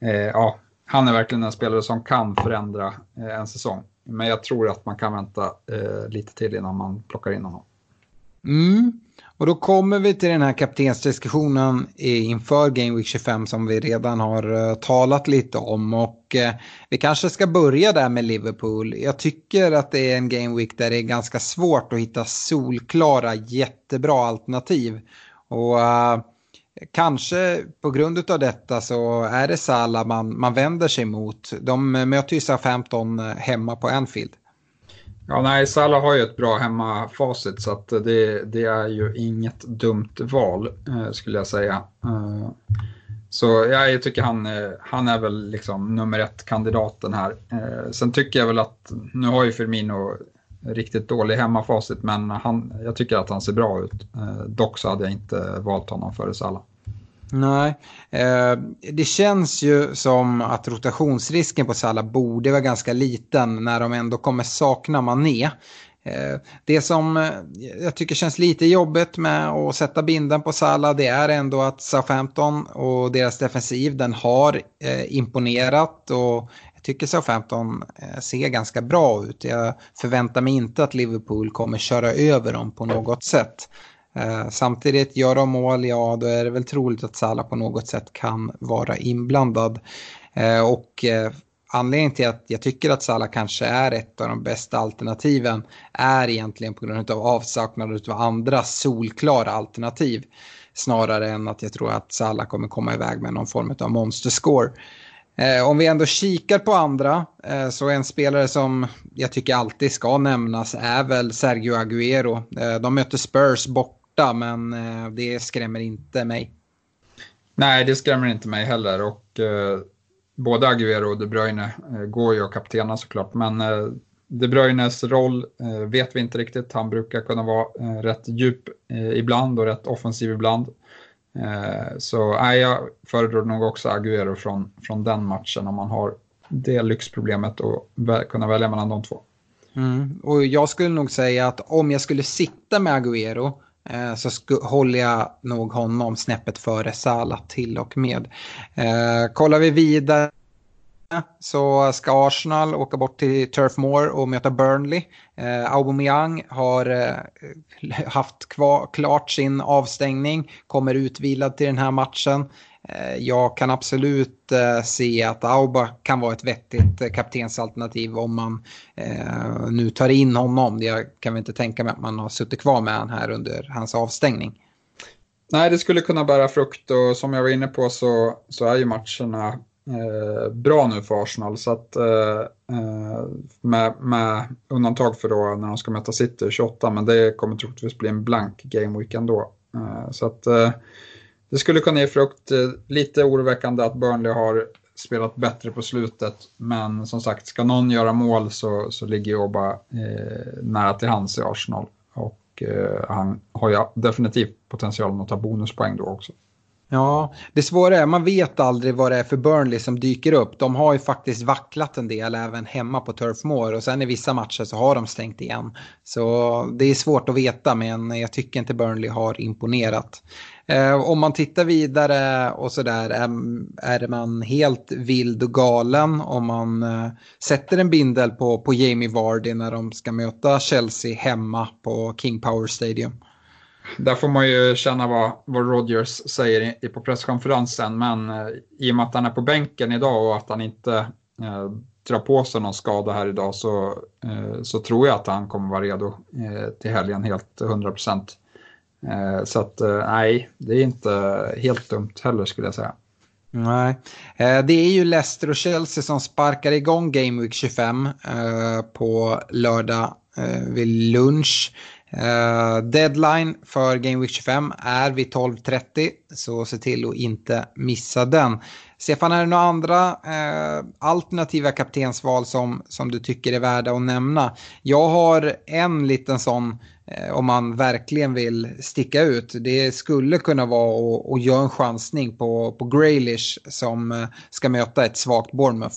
eh, ja, han är verkligen en spelare som kan förändra eh, en säsong. Men jag tror att man kan vänta eh, lite till innan man plockar in honom. Mm. Och då kommer vi till den här kaptensdiskussionen inför Game Week 25 som vi redan har eh, talat lite om. Och eh, vi kanske ska börja där med Liverpool. Jag tycker att det är en Game Week där det är ganska svårt att hitta solklara jättebra alternativ. Och eh, kanske på grund av detta så är det Salah man, man vänder sig mot. De möter ju Southampton hemma på Anfield. Ja, nej, Salah har ju ett bra hemmafacit så att det, det är ju inget dumt val eh, skulle jag säga. Eh, så ja, jag tycker han, eh, han är väl liksom nummer ett kandidaten här. Eh, sen tycker jag väl att, nu har ju Firmino riktigt dålig hemmafacit men han, jag tycker att han ser bra ut. Eh, dock så hade jag inte valt honom före Salah. Nej, eh, det känns ju som att rotationsrisken på Salah borde vara ganska liten när de ändå kommer sakna Mané. Eh, det som eh, jag tycker känns lite jobbigt med att sätta binden på Salah det är ändå att Southampton och deras defensiv den har eh, imponerat och jag tycker Southampton eh, ser ganska bra ut. Jag förväntar mig inte att Liverpool kommer köra över dem på något sätt. Eh, samtidigt, gör de mål, ja då är det väl troligt att Salah på något sätt kan vara inblandad. Eh, och eh, anledningen till att jag tycker att Salah kanske är ett av de bästa alternativen är egentligen på grund av avsaknad av andra solklara alternativ. Snarare än att jag tror att Salah kommer komma iväg med någon form av monsterscore. Eh, om vi ändå kikar på andra eh, så en spelare som jag tycker alltid ska nämnas är väl Sergio Aguero. Eh, de möter Spurs bort borta, men eh, det skrämmer inte mig. Nej, det skrämmer inte mig heller. Och, eh, både Aguero och De Bruyne går ju att kaptena såklart, men De Bruynes roll vet vi inte riktigt. Han brukar kunna vara rätt djup ibland och rätt offensiv ibland. Så nej, jag föredrar nog också Aguero från, från den matchen om man har det lyxproblemet och kunna välja mellan de två. Mm. Och jag skulle nog säga att om jag skulle sitta med Agüero eh, så håller jag nog honom snäppet före Salah till och med. Eh, kollar vi vidare så ska Arsenal åka bort till Turf Moor och möta Burnley. Eh, Aubameyang har eh, haft kvar, klart sin avstängning, kommer utvilad till den här matchen. Eh, jag kan absolut eh, se att Auba kan vara ett vettigt eh, kaptensalternativ om man nu tar in honom. Jag kan väl inte tänka mig att man har suttit kvar med honom här under hans avstängning. Nej, det skulle kunna bära frukt och som jag var inne på så, så är ju matcherna eh, bra nu för Arsenal. Så att, eh, med, med, undantag för då när de ska möta City 28, men det kommer troligtvis bli en blank game week ändå. Eh, så att det skulle kunna ge frukt. Eh, lite oroväckande att Burnley har spelat bättre på slutet. Men som sagt, ska någon göra mål så, så ligger Oba eh, nära till hands i Arsenal. Och eh, han har ju definitivt potentialen att ta bonuspoäng då också. Ja, det svåra är man vet aldrig vad det är för Burnley som dyker upp. De har ju faktiskt vacklat en del även hemma på Turf Moor och sen i vissa matcher så har de stängt igen. Så det är svårt att veta men jag tycker inte Burnley har imponerat. Eh, om man tittar vidare och sådär, är, är man helt vild och galen om man eh, sätter en bindel på, på Jamie Vardy när de ska möta Chelsea hemma på King Power Stadium? Där får man ju känna vad, vad Rodgers säger i, på presskonferensen, men eh, i och med att han är på bänken idag och att han inte eh, drar på sig någon skada här idag så, eh, så tror jag att han kommer vara redo eh, till helgen helt 100 procent. Eh, så att eh, nej, det är inte helt dumt heller skulle jag säga. Nej, eh, det är ju Leicester och Chelsea som sparkar igång Game Week 25 eh, på lördag eh, vid lunch. Eh, deadline för Game Week 25 är vid 12.30 så se till att inte missa den. Stefan, är det några andra eh, alternativa kaptensval som, som du tycker är värda att nämna? Jag har en liten sån Eh, om man verkligen vill sticka ut. Det skulle kunna vara att, att göra en chansning på, på Graylish som eh, ska möta ett svagt Bournemouth.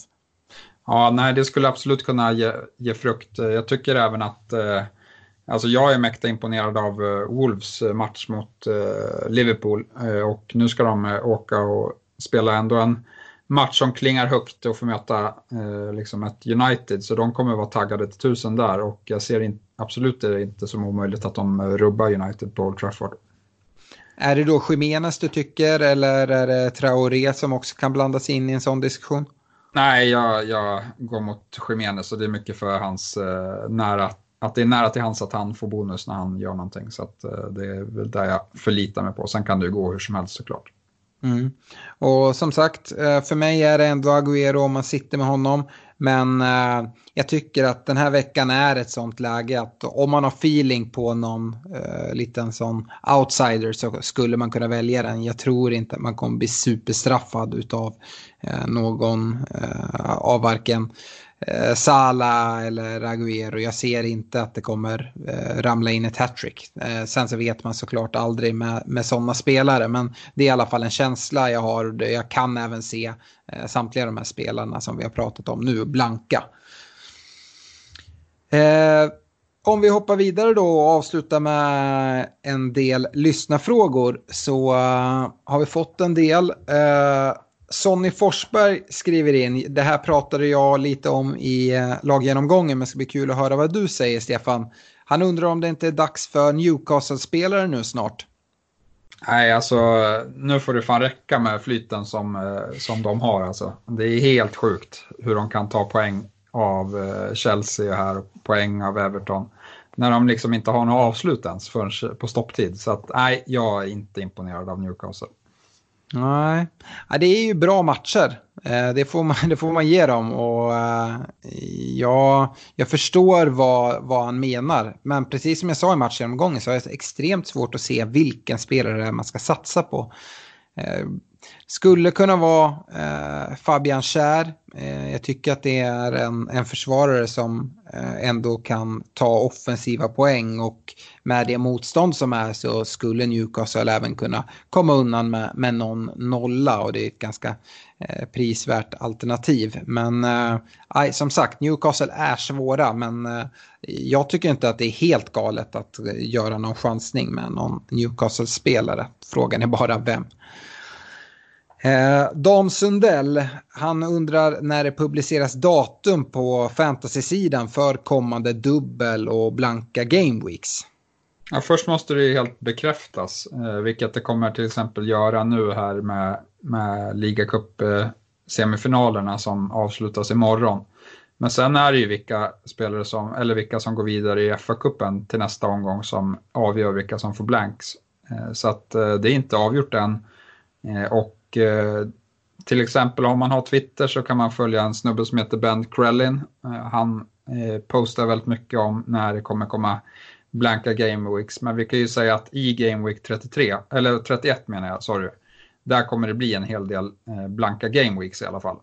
Ja, nej, det skulle absolut kunna ge, ge frukt. Jag tycker även att eh, Alltså jag är mäkta imponerad av Wolves match mot Liverpool och nu ska de åka och spela ändå en match som klingar högt och få möta liksom ett United så de kommer vara taggade till tusen där och jag ser in, absolut det inte som omöjligt att de rubbar United på Old Trafford. Är det då Jiménez du tycker eller är det Traoré som också kan blandas in i en sån diskussion? Nej, jag, jag går mot Jiménez och det är mycket för hans eh, nära, att det är nära till hans att han får bonus när han gör någonting. Så att, eh, det är väl där jag förlitar mig på. Sen kan det ju gå hur som helst såklart. Mm. Och som sagt, eh, för mig är det ändå Agüero om man sitter med honom. Men eh, jag tycker att den här veckan är ett sånt läge att om man har feeling på någon liten sån outsider så skulle man kunna välja den. Jag tror inte att man kommer bli superstraffad av någon av varken eh, Sala eller Agüero. Jag ser inte att det kommer eh, ramla in ett hattrick. Eh, sen så vet man såklart aldrig med, med sådana spelare men det är i alla fall en känsla jag har. Jag kan även se eh, samtliga de här spelarna som vi har pratat om nu blanka. Eh, om vi hoppar vidare då och avslutar med en del lyssnafrågor så eh, har vi fått en del. Eh, Sonny Forsberg skriver in, det här pratade jag lite om i eh, laggenomgången men det ska bli kul att höra vad du säger Stefan. Han undrar om det inte är dags för Newcastle-spelare nu snart. Nej, alltså nu får det fan räcka med flyten som, eh, som de har. Alltså. Det är helt sjukt hur de kan ta poäng av eh, Chelsea här och poäng av Everton. När de liksom inte har något avslut ens förrän på stopptid. Så att nej, jag är inte imponerad av Newcastle. Nej, det är ju bra matcher. Eh, det får man, det får man ge dem. Och eh, ja, jag förstår vad, vad han menar. Men precis som jag sa i matchgenomgången så är det extremt svårt att se vilken spelare man ska satsa på. Eh, skulle kunna vara eh, Fabian Schär. Eh, jag tycker att det är en, en försvarare som eh, ändå kan ta offensiva poäng och med det motstånd som är så skulle Newcastle även kunna komma undan med, med någon nolla och det är ett ganska eh, prisvärt alternativ. Men eh, som sagt, Newcastle är svåra men eh, jag tycker inte att det är helt galet att eh, göra någon chansning med någon Newcastle-spelare. Frågan är bara vem. Eh, Dan Sundell, han undrar när det publiceras datum på fantasy-sidan för kommande dubbel och blanka gameweeks. Ja, först måste det helt bekräftas, eh, vilket det kommer till exempel göra nu här med, med ligacup-semifinalerna som avslutas imorgon. Men sen är det ju vilka spelare som, eller vilka som går vidare i FA-cupen till nästa omgång som avgör vilka som får blanks. Eh, så att eh, det är inte avgjort än. Eh, och och Eh, till exempel om man har Twitter så kan man följa en snubbe som heter Ben Krellin. Eh, han eh, postar väldigt mycket om när det kommer komma blanka Game Weeks. Men vi kan ju säga att i Game Week 33, eller 31 menar jag, sorry. Där kommer det bli en hel del eh, blanka Game Weeks i alla fall.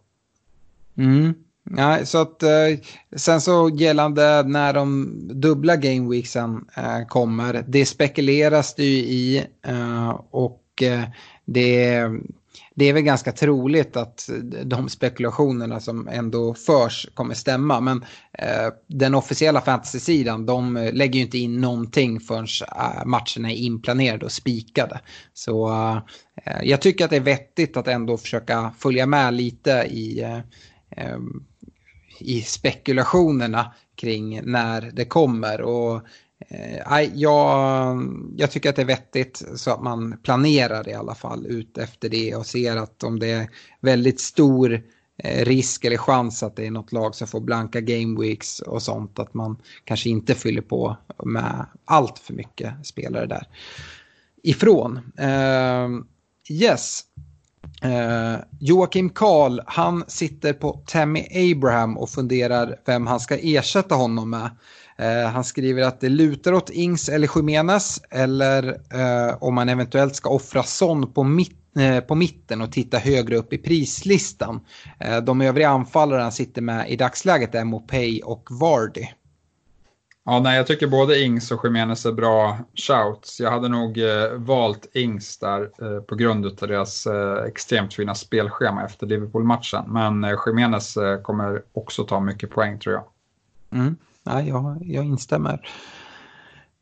Mm. Ja, så att, eh, sen så gällande när de dubbla Game Weeksen kommer, det spekuleras det ju i och det det är väl ganska troligt att de spekulationerna som ändå förs kommer stämma. Men eh, den officiella fantasy-sidan, de eh, lägger ju inte in någonting förrän eh, matcherna är inplanerade och spikade. Så eh, jag tycker att det är vettigt att ändå försöka följa med lite i, eh, eh i spekulationerna kring när det kommer. Och Eh, jag, jag tycker att det är vettigt så att man planerar i alla fall ut efter det och ser att om det är väldigt stor eh, risk eller chans att det är något lag som får blanka game weeks och sånt att man kanske inte fyller på med allt för mycket spelare där ifrån. Uh, yes. Uh, Joakim Karl, han sitter på Tammy Abraham och funderar vem han ska ersätta honom med. Eh, han skriver att det lutar åt Ings eller Jiménez eller eh, om man eventuellt ska offra Son på, mitt, eh, på mitten och titta högre upp i prislistan. Eh, de övriga anfallarna sitter med i dagsläget är Mopay och Vardy. Ja, nej, jag tycker både Ings och Jiménez är bra shouts. Jag hade nog eh, valt Ings där på grund av deras extremt fina spelschema efter Liverpool-matchen. Men eh, Jiménez kommer också ta mycket poäng tror jag. Mm nej, jag, jag instämmer.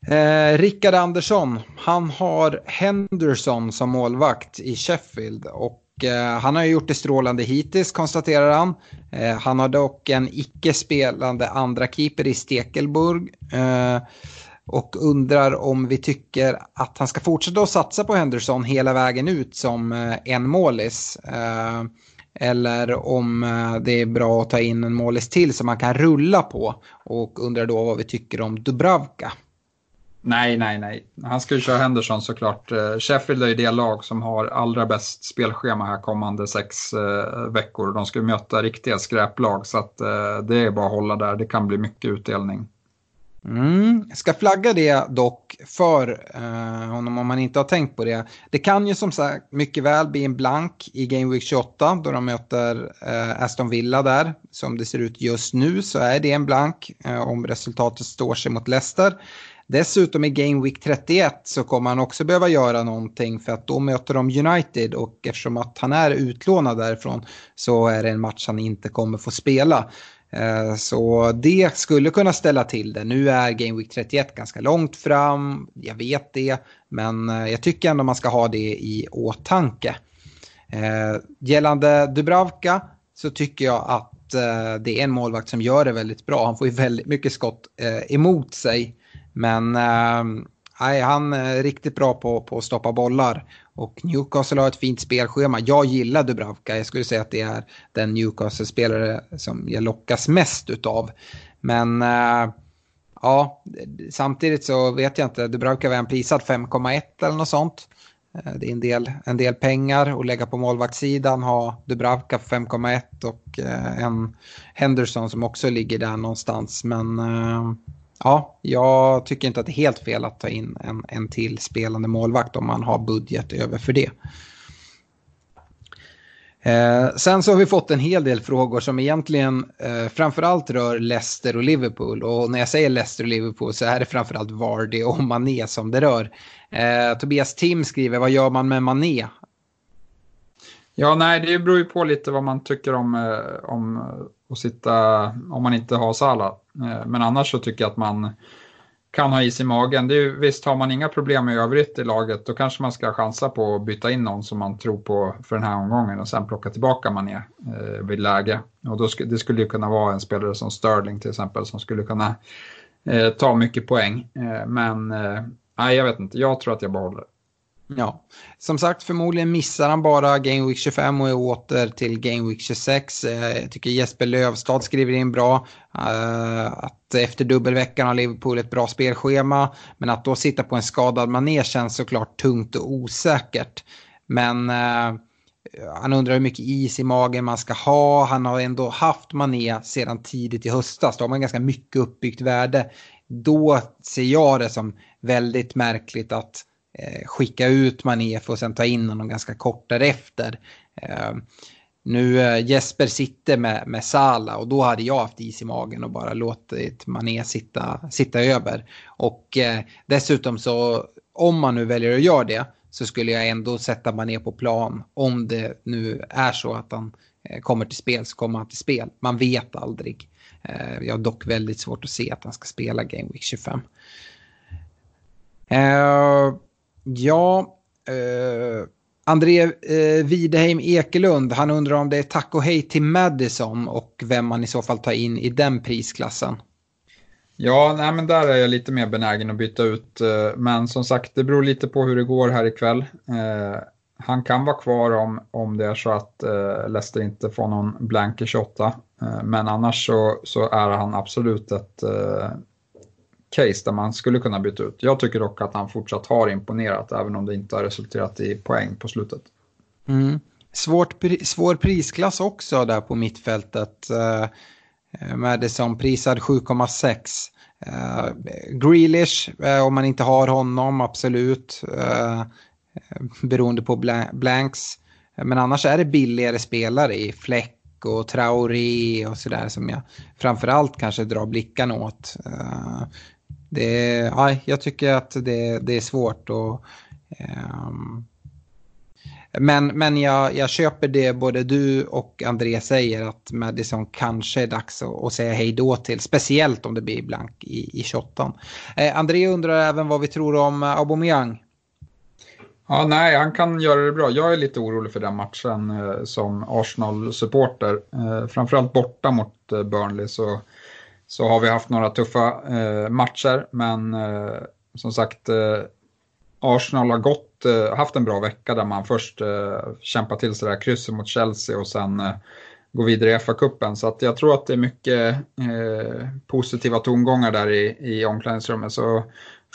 Eh, Rickard Andersson, han har Henderson som målvakt i Sheffield och eh, han har gjort det strålande hittills konstaterar han. Eh, han har dock en icke spelande andra keeper i Stekelburg eh, och undrar om vi tycker att han ska fortsätta att satsa på Henderson hela vägen ut som eh, en målis. Eh, eller om eh, det är bra att ta in en målis till som man kan rulla på. Och undrar då vad vi tycker om Dubravka. Nej, nej, nej. Han ska ju köra Henderson såklart. Eh, Sheffield är ju det lag som har allra bäst spelschema här kommande sex eh, veckor. De ska möta riktiga skräplag så att eh, det är bara att hålla där. Det kan bli mycket utdelning. Mm. Jag ska flagga det dock för eh, honom om man inte har tänkt på det. Det kan ju som sagt mycket väl bli en blank i Game Week 28 då de möter eh, Aston Villa där. Som det ser ut just nu så är det en blank eh, om resultatet står sig mot Leicester. Dessutom i Game Week 31 så kommer han också behöva göra någonting för att då möter de United och eftersom att han är utlånad därifrån så är det en match han inte kommer få spela. Eh, så det skulle kunna ställa till det. Nu är Game Week 31 ganska långt fram, jag vet det, men eh, jag tycker ändå man ska ha det i åtanke. Eh, gällande Dubravka så tycker jag att det är en målvakt som gör det väldigt bra. Han får ju väldigt mycket skott emot sig. Men nej, han är riktigt bra på, på att stoppa bollar. Och Newcastle har ett fint spelschema. Jag gillar Dubravka. Jag skulle säga att det är den Newcastle-spelare som jag lockas mest utav. Men äh, ja, samtidigt så vet jag inte. Dubravka var en prisad 5,1 eller något sånt. Eh, det är en del, en del pengar att lägga på målvaktssidan. Ha Dubravka för 5,1 och äh, en Henderson som också ligger där någonstans. Men äh, Ja, jag tycker inte att det är helt fel att ta in en, en till spelande målvakt om man har budget över för det. Eh, sen så har vi fått en hel del frågor som egentligen eh, framförallt rör Leicester och Liverpool. Och när jag säger Leicester och Liverpool så är det framförallt Vardy och Mané som det rör. Eh, Tobias Tim skriver, vad gör man med Mané? Ja, nej, det beror ju på lite vad man tycker om, eh, om att sitta, om man inte har Salah. Eh, men annars så tycker jag att man kan ha is i magen. Det är, visst, har man inga problem i övrigt i laget då kanske man ska chansa på att byta in någon som man tror på för den här omgången och sen plocka tillbaka Mané eh, vid läge. Och då sk det skulle ju kunna vara en spelare som Sterling till exempel som skulle kunna eh, ta mycket poäng. Eh, men eh, nej, jag vet inte. Jag tror att jag behåller. Ja, som sagt förmodligen missar han bara Game Week 25 och är åter till Game Week 26. Eh, jag tycker Jesper Lövstad skriver in bra eh, att efter dubbelveckan har Liverpool ett bra spelschema. Men att då sitta på en skadad manér känns såklart tungt och osäkert. Men eh, han undrar hur mycket is i magen man ska ha. Han har ändå haft mané sedan tidigt i höstas. Då har man ganska mycket uppbyggt värde. Då ser jag det som väldigt märkligt att Eh, skicka ut Mané för att sen ta in honom ganska kort därefter. Eh, nu eh, Jesper sitter med, med Sala och då hade jag haft is i magen och bara låtit Mané sitta, sitta över. Och eh, dessutom så om man nu väljer att göra det så skulle jag ändå sätta Mané på plan om det nu är så att han eh, kommer till spel så kommer han till spel. Man vet aldrig. Eh, jag har dock väldigt svårt att se att han ska spela Game Week 25. Ja, eh, André eh, Wideheim Ekelund, han undrar om det är tack och hej till Madison och vem man i så fall tar in i den prisklassen. Ja, nej, men där är jag lite mer benägen att byta ut. Eh, men som sagt, det beror lite på hur det går här ikväll. Eh, han kan vara kvar om, om det är så att eh, Leicester inte får någon blank i 28. Eh, men annars så, så är han absolut ett, eh, case där man skulle kunna byta ut. Jag tycker dock att han fortsatt har imponerat även om det inte har resulterat i poäng på slutet. Mm. Svårt, svår prisklass också där på mittfältet. Eh, Madison prisad 7,6. Eh, Grealish, eh, om man inte har honom, absolut. Beroende på blanks. Men annars är det billigare spelare i Fläck och Traoré och sådär som jag framförallt kanske drar blickarna åt. Det, ja, jag tycker att det, det är svårt. Och, um, men men jag, jag köper det både du och André säger att Madison kanske är dags att, att säga hej då till. Speciellt om det blir blank i, i 28. Eh, André undrar även vad vi tror om eh, Aubameyang. Ja, nej, han kan göra det bra. Jag är lite orolig för den matchen eh, som Arsenal-supporter. Eh, framförallt borta mot eh, Burnley så så har vi haft några tuffa eh, matcher, men eh, som sagt eh, Arsenal har gått, eh, haft en bra vecka där man först eh, kämpar till sig det här krysset mot Chelsea och sen eh, går vidare i FA-cupen. Så att jag tror att det är mycket eh, positiva tongångar där i, i omklädningsrummet. Så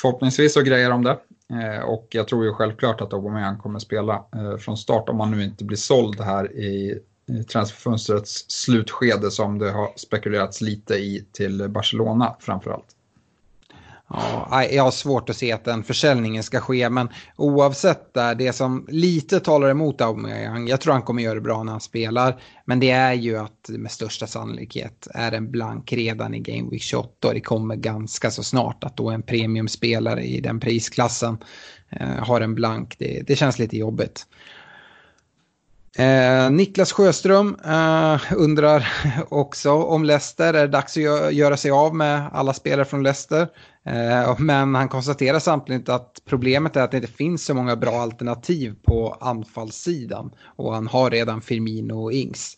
förhoppningsvis så grejer de det. Eh, och jag tror ju självklart att Aubameyang kommer spela eh, från start om han nu inte blir såld här i i Eh, transferfönstrets slutskede som det har spekulerats lite i till Barcelona framförallt. Ja, jag har svårt att se att den försäljningen ska ske, men oavsett där, det som lite talar emot Aubameyang, jag tror han kommer göra det bra när han spelar, men det är ju att med största sannolikhet är en blank redan i Game Week 28 och det kommer ganska så snart att då en premiumspelare i den prisklassen eh, har en blank, det, det känns lite jobbigt. Eh, Niklas Sjöström eh, undrar också om Leicester. Är det dags att göra sig av med alla spelare från Leicester? Eh, men han konstaterar samtidigt att problemet är att det inte finns så många bra alternativ på anfallssidan. Och han har redan Firmino och Ings.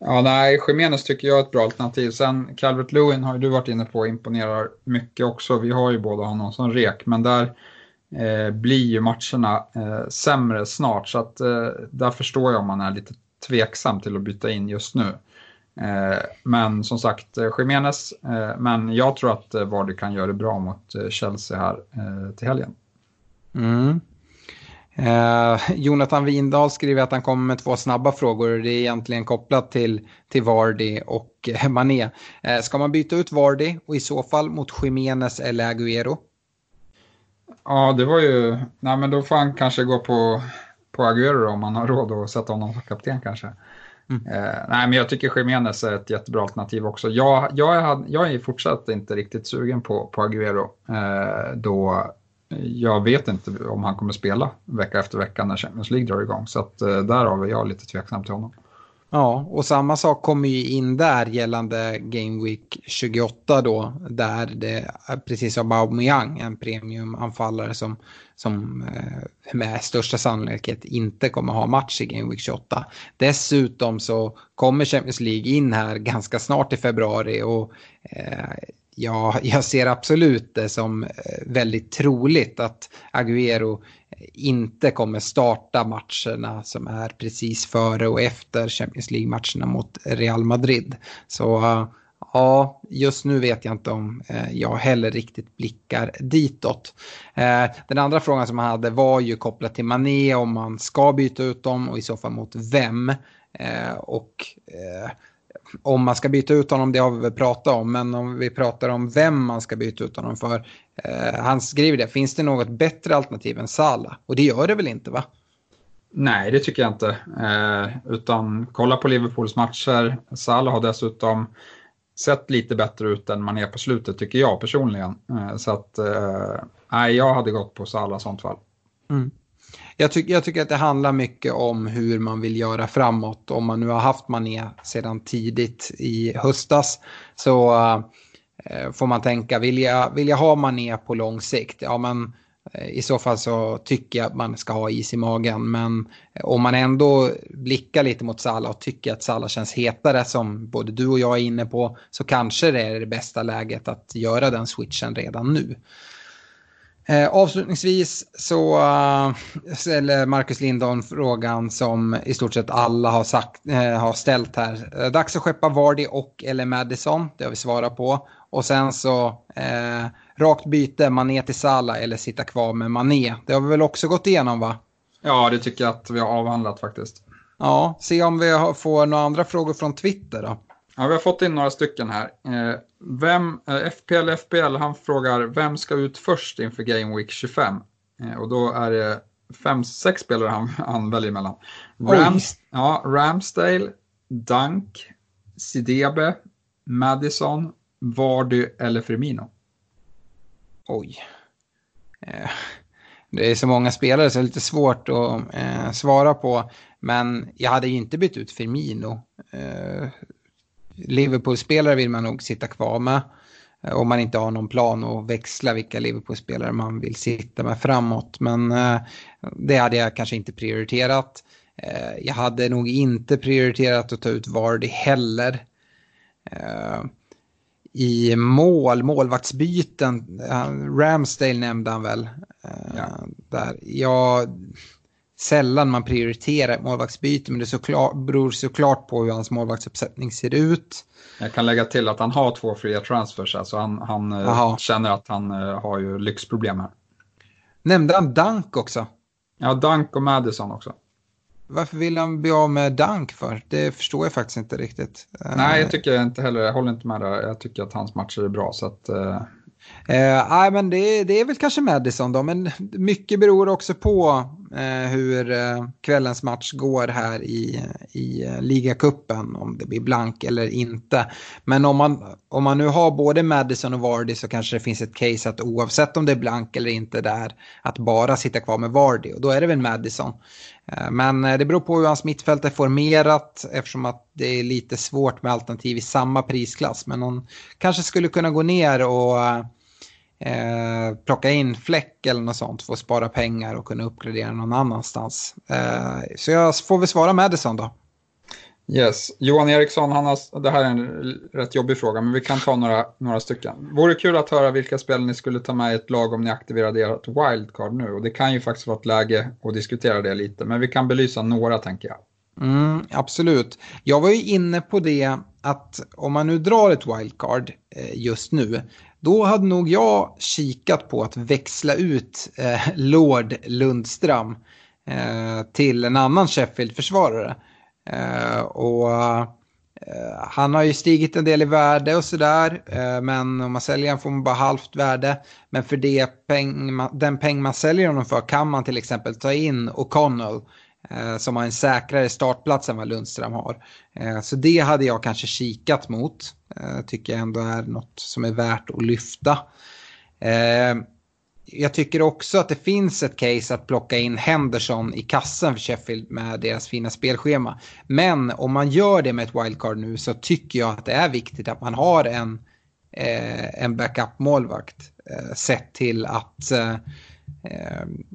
Ja, nej, Jiménez tycker jag är ett bra alternativ. Sen Calvert Lewin har ju du varit inne på imponerar mycket också. Vi har ju båda honom som rek, men där eh, blir ju matcherna eh, sämre snart. Så att eh, där förstår jag om man är lite tveksam till att byta in just nu. Eh, men som sagt, eh, Jiménez, eh, men jag tror att eh, Vardy kan göra det bra mot eh, Chelsea här eh, till helgen. Mm. Eh, Jonathan Windahl skriver att han kommer med två snabba frågor. Det är egentligen kopplat till, till Vardy och Mané. Eh, ska man byta ut Vardy och i så fall mot Jiménez eller Agüero? Ja, det var ju... Nej, men då får han kanske gå på, på Aguero om man har råd att sätta honom som kapten kanske. Mm. Eh, nej, men jag tycker Jiménez är ett jättebra alternativ också. Jag, jag, är, jag är fortsatt inte riktigt sugen på, på Aguero. Eh, då jag vet inte om han kommer spela vecka efter vecka när Champions League drar igång. Så att, eh, därav är jag lite tveksam till honom. Ja, och samma sak kommer ju in där gällande Game Week 28 då, där det precis som Aubameyang, en premiumanfallare som, som eh, med största sannolikhet inte kommer ha match i Game Week 28. Dessutom så kommer Champions League in här ganska snart i februari och eh, Ja, jag ser absolut det som eh, väldigt troligt att Agüero inte kommer starta matcherna som är precis före och efter Champions League-matcherna mot Real Madrid. Så eh, ja, just nu vet jag inte om eh, jag heller riktigt blickar ditåt. Eh, den andra frågan som han hade var ju kopplat till Mané om man ska byta ut dem och i så fall mot vem. Och om man ska byta ut honom, det har vi väl pratat om, men om vi pratar om vem man ska byta ut honom för. Eh, han skriver det, finns det något bättre alternativ än Sala? Och det gör det väl inte va? Nej, det tycker jag inte. Eh, utan kolla på Liverpools matcher. Salah har dessutom sett lite bättre ut än man är på slutet tycker jag personligen. Eh, så att, eh, nej, jag hade gått på Salah i sånt fall. Mm. Jag, ty jag, tycker att det handlar mycket om hur man vill göra framåt. Om man nu har haft Mané sedan tidigt i höstas så uh, får man tänka, vill jag, vill jag ha Mané på lång sikt? Ja, men eh, i så fall så tycker jag att man ska ha is i magen. Men eh, om man ändå blickar lite mot Salah och tycker att Salah känns hetare som både du och jag är inne på så kanske det är det bästa läget att göra den switchen redan nu. Eh, avslutningsvis så uh, ställer Marcus Lindholm frågan som i stort sett alla har, sagt, eh, har ställt här. Eh, dags att skeppa Vardy och eller Madison, det har vi svarat på. Och sen så eh, rakt byte, Mané till Sala eller sitta kvar med Mané. Det har vi väl också gått igenom va? Ja, det tycker jag att vi har avhandlat faktiskt. Ja, se om vi får några andra frågor från Twitter då. Ja, vi har fått in några stycken här. Eh, vem, eh, FPL FPL, han frågar vem ska ut först inför Game Week 25? Eh, och då är det fem, sex spelare han, han väljer mellan. Rams, ja, Ramsdale, Dunk, Sidebe, Madison, Vardy eller Firmino. Oj. det är så många spelare så det är lite svårt att svara på. Men jag hade ju inte bytt ut Firmino. Liverpool-spelare vill man nog sitta kvar med. Eh, om man inte har någon plan att växla vilka Liverpool-spelare man vill sitta med framåt. Men eh, det hade jag kanske inte prioriterat. Eh, jag hade nog inte prioriterat att ta ut Vardy heller. I mål, målvaktsbyten, Ramsdale nämnde han väl. Ja. Där. Jag sällan man prioriterar målvaktsbyte men det såklart, beror såklart på hur hans målvaktsuppsättning ser ut. Jag kan lägga till att han har två fria transfers, alltså han, han eh, känner att han uh, har ju lyxproblem här. Nämnde han Dunk också? Ja, Dunk och Madison också. Varför vill han bli av med Dunk för? Det förstår jag faktiskt inte riktigt. Nej, jag tycker inte heller, jag håller inte med där. Jag tycker att hans matcher är bra. Så att, uh... Eh, nej, men det, det, är väl kanske Madison då, men mycket beror också på eh, Eh, hur eh, kvällens match går här i, i eh, ligacupen, om det blir blank eller inte. Men om man, om man nu har både Madison och Vardy så kanske det finns ett case att oavsett om det är blank eller inte där, att bara sitta kvar med Vardy och då är det väl Madison. Eh, men eh, det beror på hur hans mittfält är formerat eftersom att det är lite svårt med alternativ i samma prisklass. Men hon kanske skulle kunna gå ner och eh, plocka in fläck eller något sånt för att spara pengar och kunna uppgradera någon annanstans. Eh, så jag får väl svara Madison då. Yes, Johan Eriksson, han har, det här är en rätt jobbig fråga, men vi kan ta några, några stycken. Vore kul att höra vilka spel ni skulle ta med i ett lag om ni aktiverade ert wildcard nu. Och det kan ju faktiskt vara ett läge att diskutera det lite, men vi kan belysa några tänker jag. Mm, absolut. Jag var ju inne på det att om man nu drar ett wildcard eh, just nu, då hade nog jag kikat på att växla ut eh, Lord Lundström eh, till en annan Sheffield-försvarare. Eh, och eh, han har ju stigit en del i värde och sådär. Eh, men om man säljer honom får man bara halvt värde. Men för det peng, den peng man säljer honom för kan man till exempel ta in O'Connell Eh, som har en säkrare startplats än vad Lundström har. Eh, så det hade jag kanske kikat mot. Eh, tycker jag ändå är något som är värt att lyfta. Jag tycker också att det finns ett case att plocka in Henderson i kassen för Sheffield med deras fina spelschema. Men om man gör det med ett wildcard nu så tycker jag att det är viktigt att man har en, eh, en backup-målvakt. Eh, sett till att eh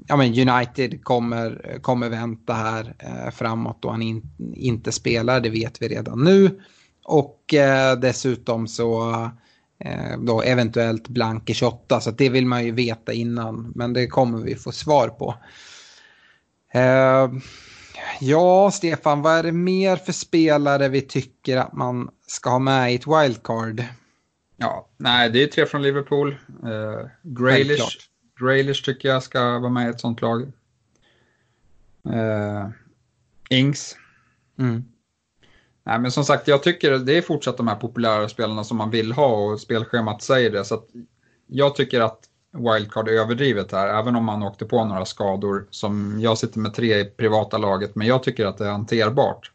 ja, men United kommer, kommer vänta här eh, framåt då han in, inte spelar, det vet vi redan nu. Och eh, dessutom så Eh, då eventuellt blank i 28, så det vill man ju veta innan. Men det kommer vi få svar på. Eh, ja, Stefan, vad är det mer för spelare vi tycker att man ska ha med i ett wildcard? Ja, nej, det är tre från Liverpool. Uh, Graylish, Graylish tycker jag ska vara med i ett sånt lag. Uh, Ings. Mm. Nej, men som sagt, jag tycker det är fortsatt de här populära spelarna som man vill ha och spelschemat säger det. Så jag tycker att wildcard är överdrivet här, även om man åkte på några skador. Som jag sitter med tre i privata laget, men jag tycker att det är hanterbart.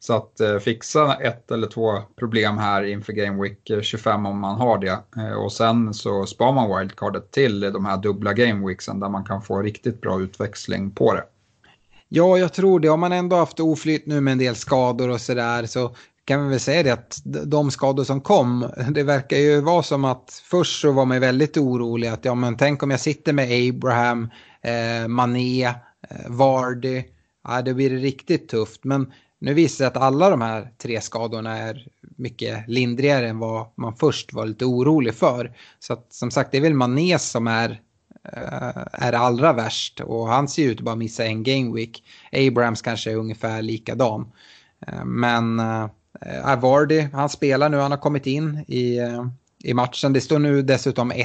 Så att eh, fixa ett eller två problem här inför Game Week eh, 25 om man har det. Eh, och sen så spar man wildcardet till de här dubbla Game Weeksen där man kan få riktigt bra utväxling på det. Ja, jag tror det. Om man ändå haft oflytt nu med en del skador och sådär så kan vi väl säga det att de skador som kom, det verkar ju vara som att först så var man väldigt orolig att ja men tänk om jag sitter med Abraham, eh, Mané, eh, Vardy, ja då blir det riktigt tufft. Men nu visar det sig att alla de här tre skadorna är mycket lindrigare än vad man först var lite orolig för. Så att, som sagt, det är väl Mané som är eh, är allra värst och han ser ut att bara missa en game week. Abrams kanske är ungefär likadan. Eh, men äh, han spelar nu, han har kommit in i, i matchen. Det står nu dessutom 1-1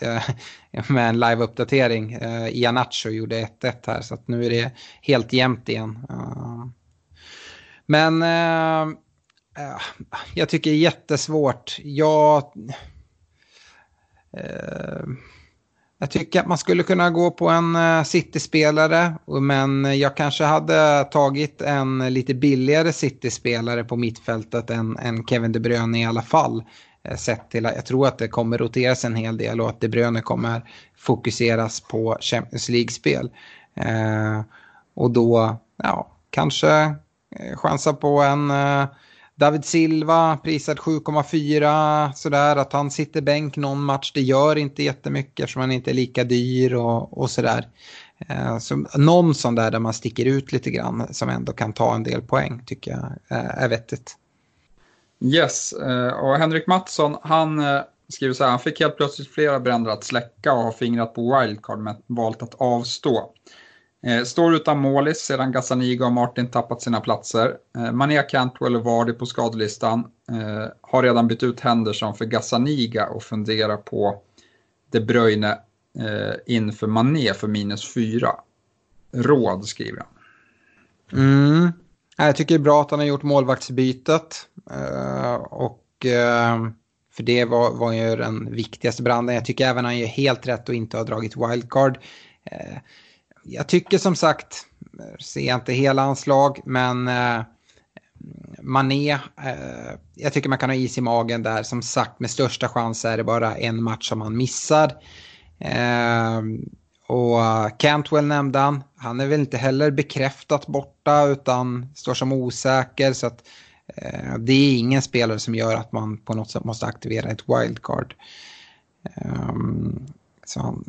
äh, med en live-uppdatering. Äh, Ianacho gjorde 1-1 här så att nu är det helt jämnt igen. Uh, men eh, eh, jag tycker det är jättesvårt. Jag... eh, jag tycker att man skulle kunna gå på en uh, City-spelare, men jag kanske hade tagit en lite billigare City-spelare på mittfältet än, än Kevin De Bruyne i alla fall. Eh, sett till att jag tror att det kommer roteras en hel del och att De Bruyne kommer fokuseras på Champions League-spel. Eh, och då, ja, kanske Eh, Chansar på en eh, David Silva prisad 7,4 sådär att han sitter bänk någon match. Det gör inte jättemycket eftersom han inte är lika dyr och, och sådär. Eh, så någon sån där där man sticker ut lite grann som ändå kan ta en del poäng tycker jag är vettigt. Yes, och Henrik Mattsson han skriver så här, han fick helt plötsligt flera bränder att släcka och har fingrat på wildcard men valt att avstå. Eh, står utan målis sedan Gazzaniga och Martin tappat sina platser. Eh, Mané, Cantwell och Vardy på skadelistan. Eh, har redan bytt ut Henderson för Gazzaniga och funderar på De Bruyne eh, inför Mané för minus 4. Råd skriver han. Mm. Jag tycker det är bra att han har gjort målvaktsbytet. Och för det var, var ju den viktigaste branden. Jag tycker även att han gör helt rätt och inte har dragit wildcard. Jag tycker som sagt, ser jag inte hela anslag, men eh, Mané, eh, jag tycker man kan ha is i magen där. Som sagt, med största chans är det bara en match som han missar. Eh, och Cantwell nämnde han. Han är väl inte heller bekräftat borta utan står som osäker. Så att, eh, det är ingen spelare som gör att man på något sätt måste aktivera ett wildcard. Um, så han,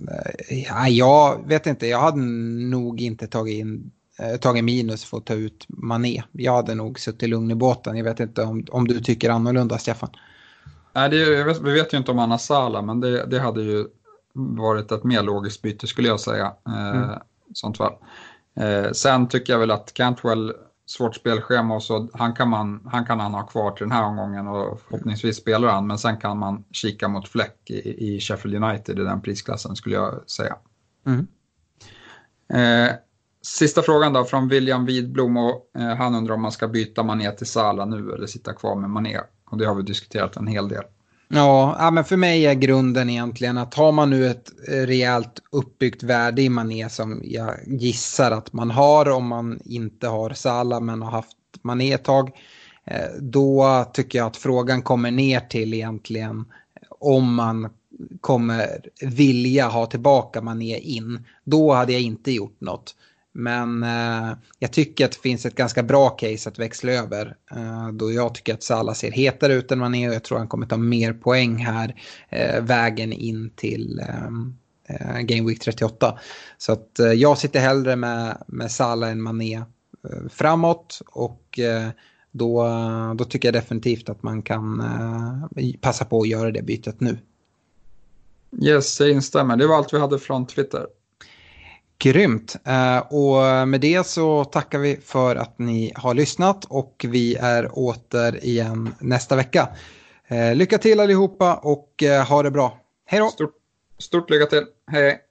ja, jag vet inte, jag hade nog inte tagit, in, eh, tagit minus för att ta ut Mané. Jag hade nog suttit lugn i båten. Jag vet inte om, om du tycker annorlunda, Stefan. Nej, det, vet, vi vet ju inte om Anna Sala, men det, det hade ju varit ett mer logiskt byte skulle jag säga. Eh, mm. sånt fall. Eh, sen tycker jag väl att Cantwell svårt spelschema och så han kan, man, han kan han ha kvar till den här omgången och förhoppningsvis spelar han. Men sen kan man kika mot Fläck i, i Sheffield United i den prisklassen skulle jag säga. Mm. Eh, sista frågan då från William Widblom och eh, han undrar om man ska byta Mané till Sala nu eller sitta kvar med Mané. Och det har vi diskuterat en hel del. Ja, men för mig är grunden egentligen att har man nu ett eh, rejält uppbyggt värde i Mané som jag gissar att man har om man inte har Salah men har haft Mané ett tag. Eh, då tycker jag att frågan kommer ner till egentligen om man kommer vilja ha tillbaka Mané in. Då hade jag inte gjort något. Men eh, jag tycker att det finns ett ganska bra case att växla över. Eh, då jag tycker att Salah ser hetare ut än Mané och jag tror han kommer ta mer poäng här eh, vägen in till ehm, eh, Game Week 38. Så att eh, jag sitter hellre med, med Salah än Mané eh, framåt och eh, då, då tycker jag definitivt att man kan eh, passa på att göra det bytet nu. Yes, jag instämmer. Det var allt vi hade från Twitter. Grymt. Eh, och med det så tackar vi för att ni har lyssnat och vi är åter igen nästa vecka. Eh, lycka till allihopa och eh, ha det bra. Hej då! Stort, stort lycka till. Hej hej!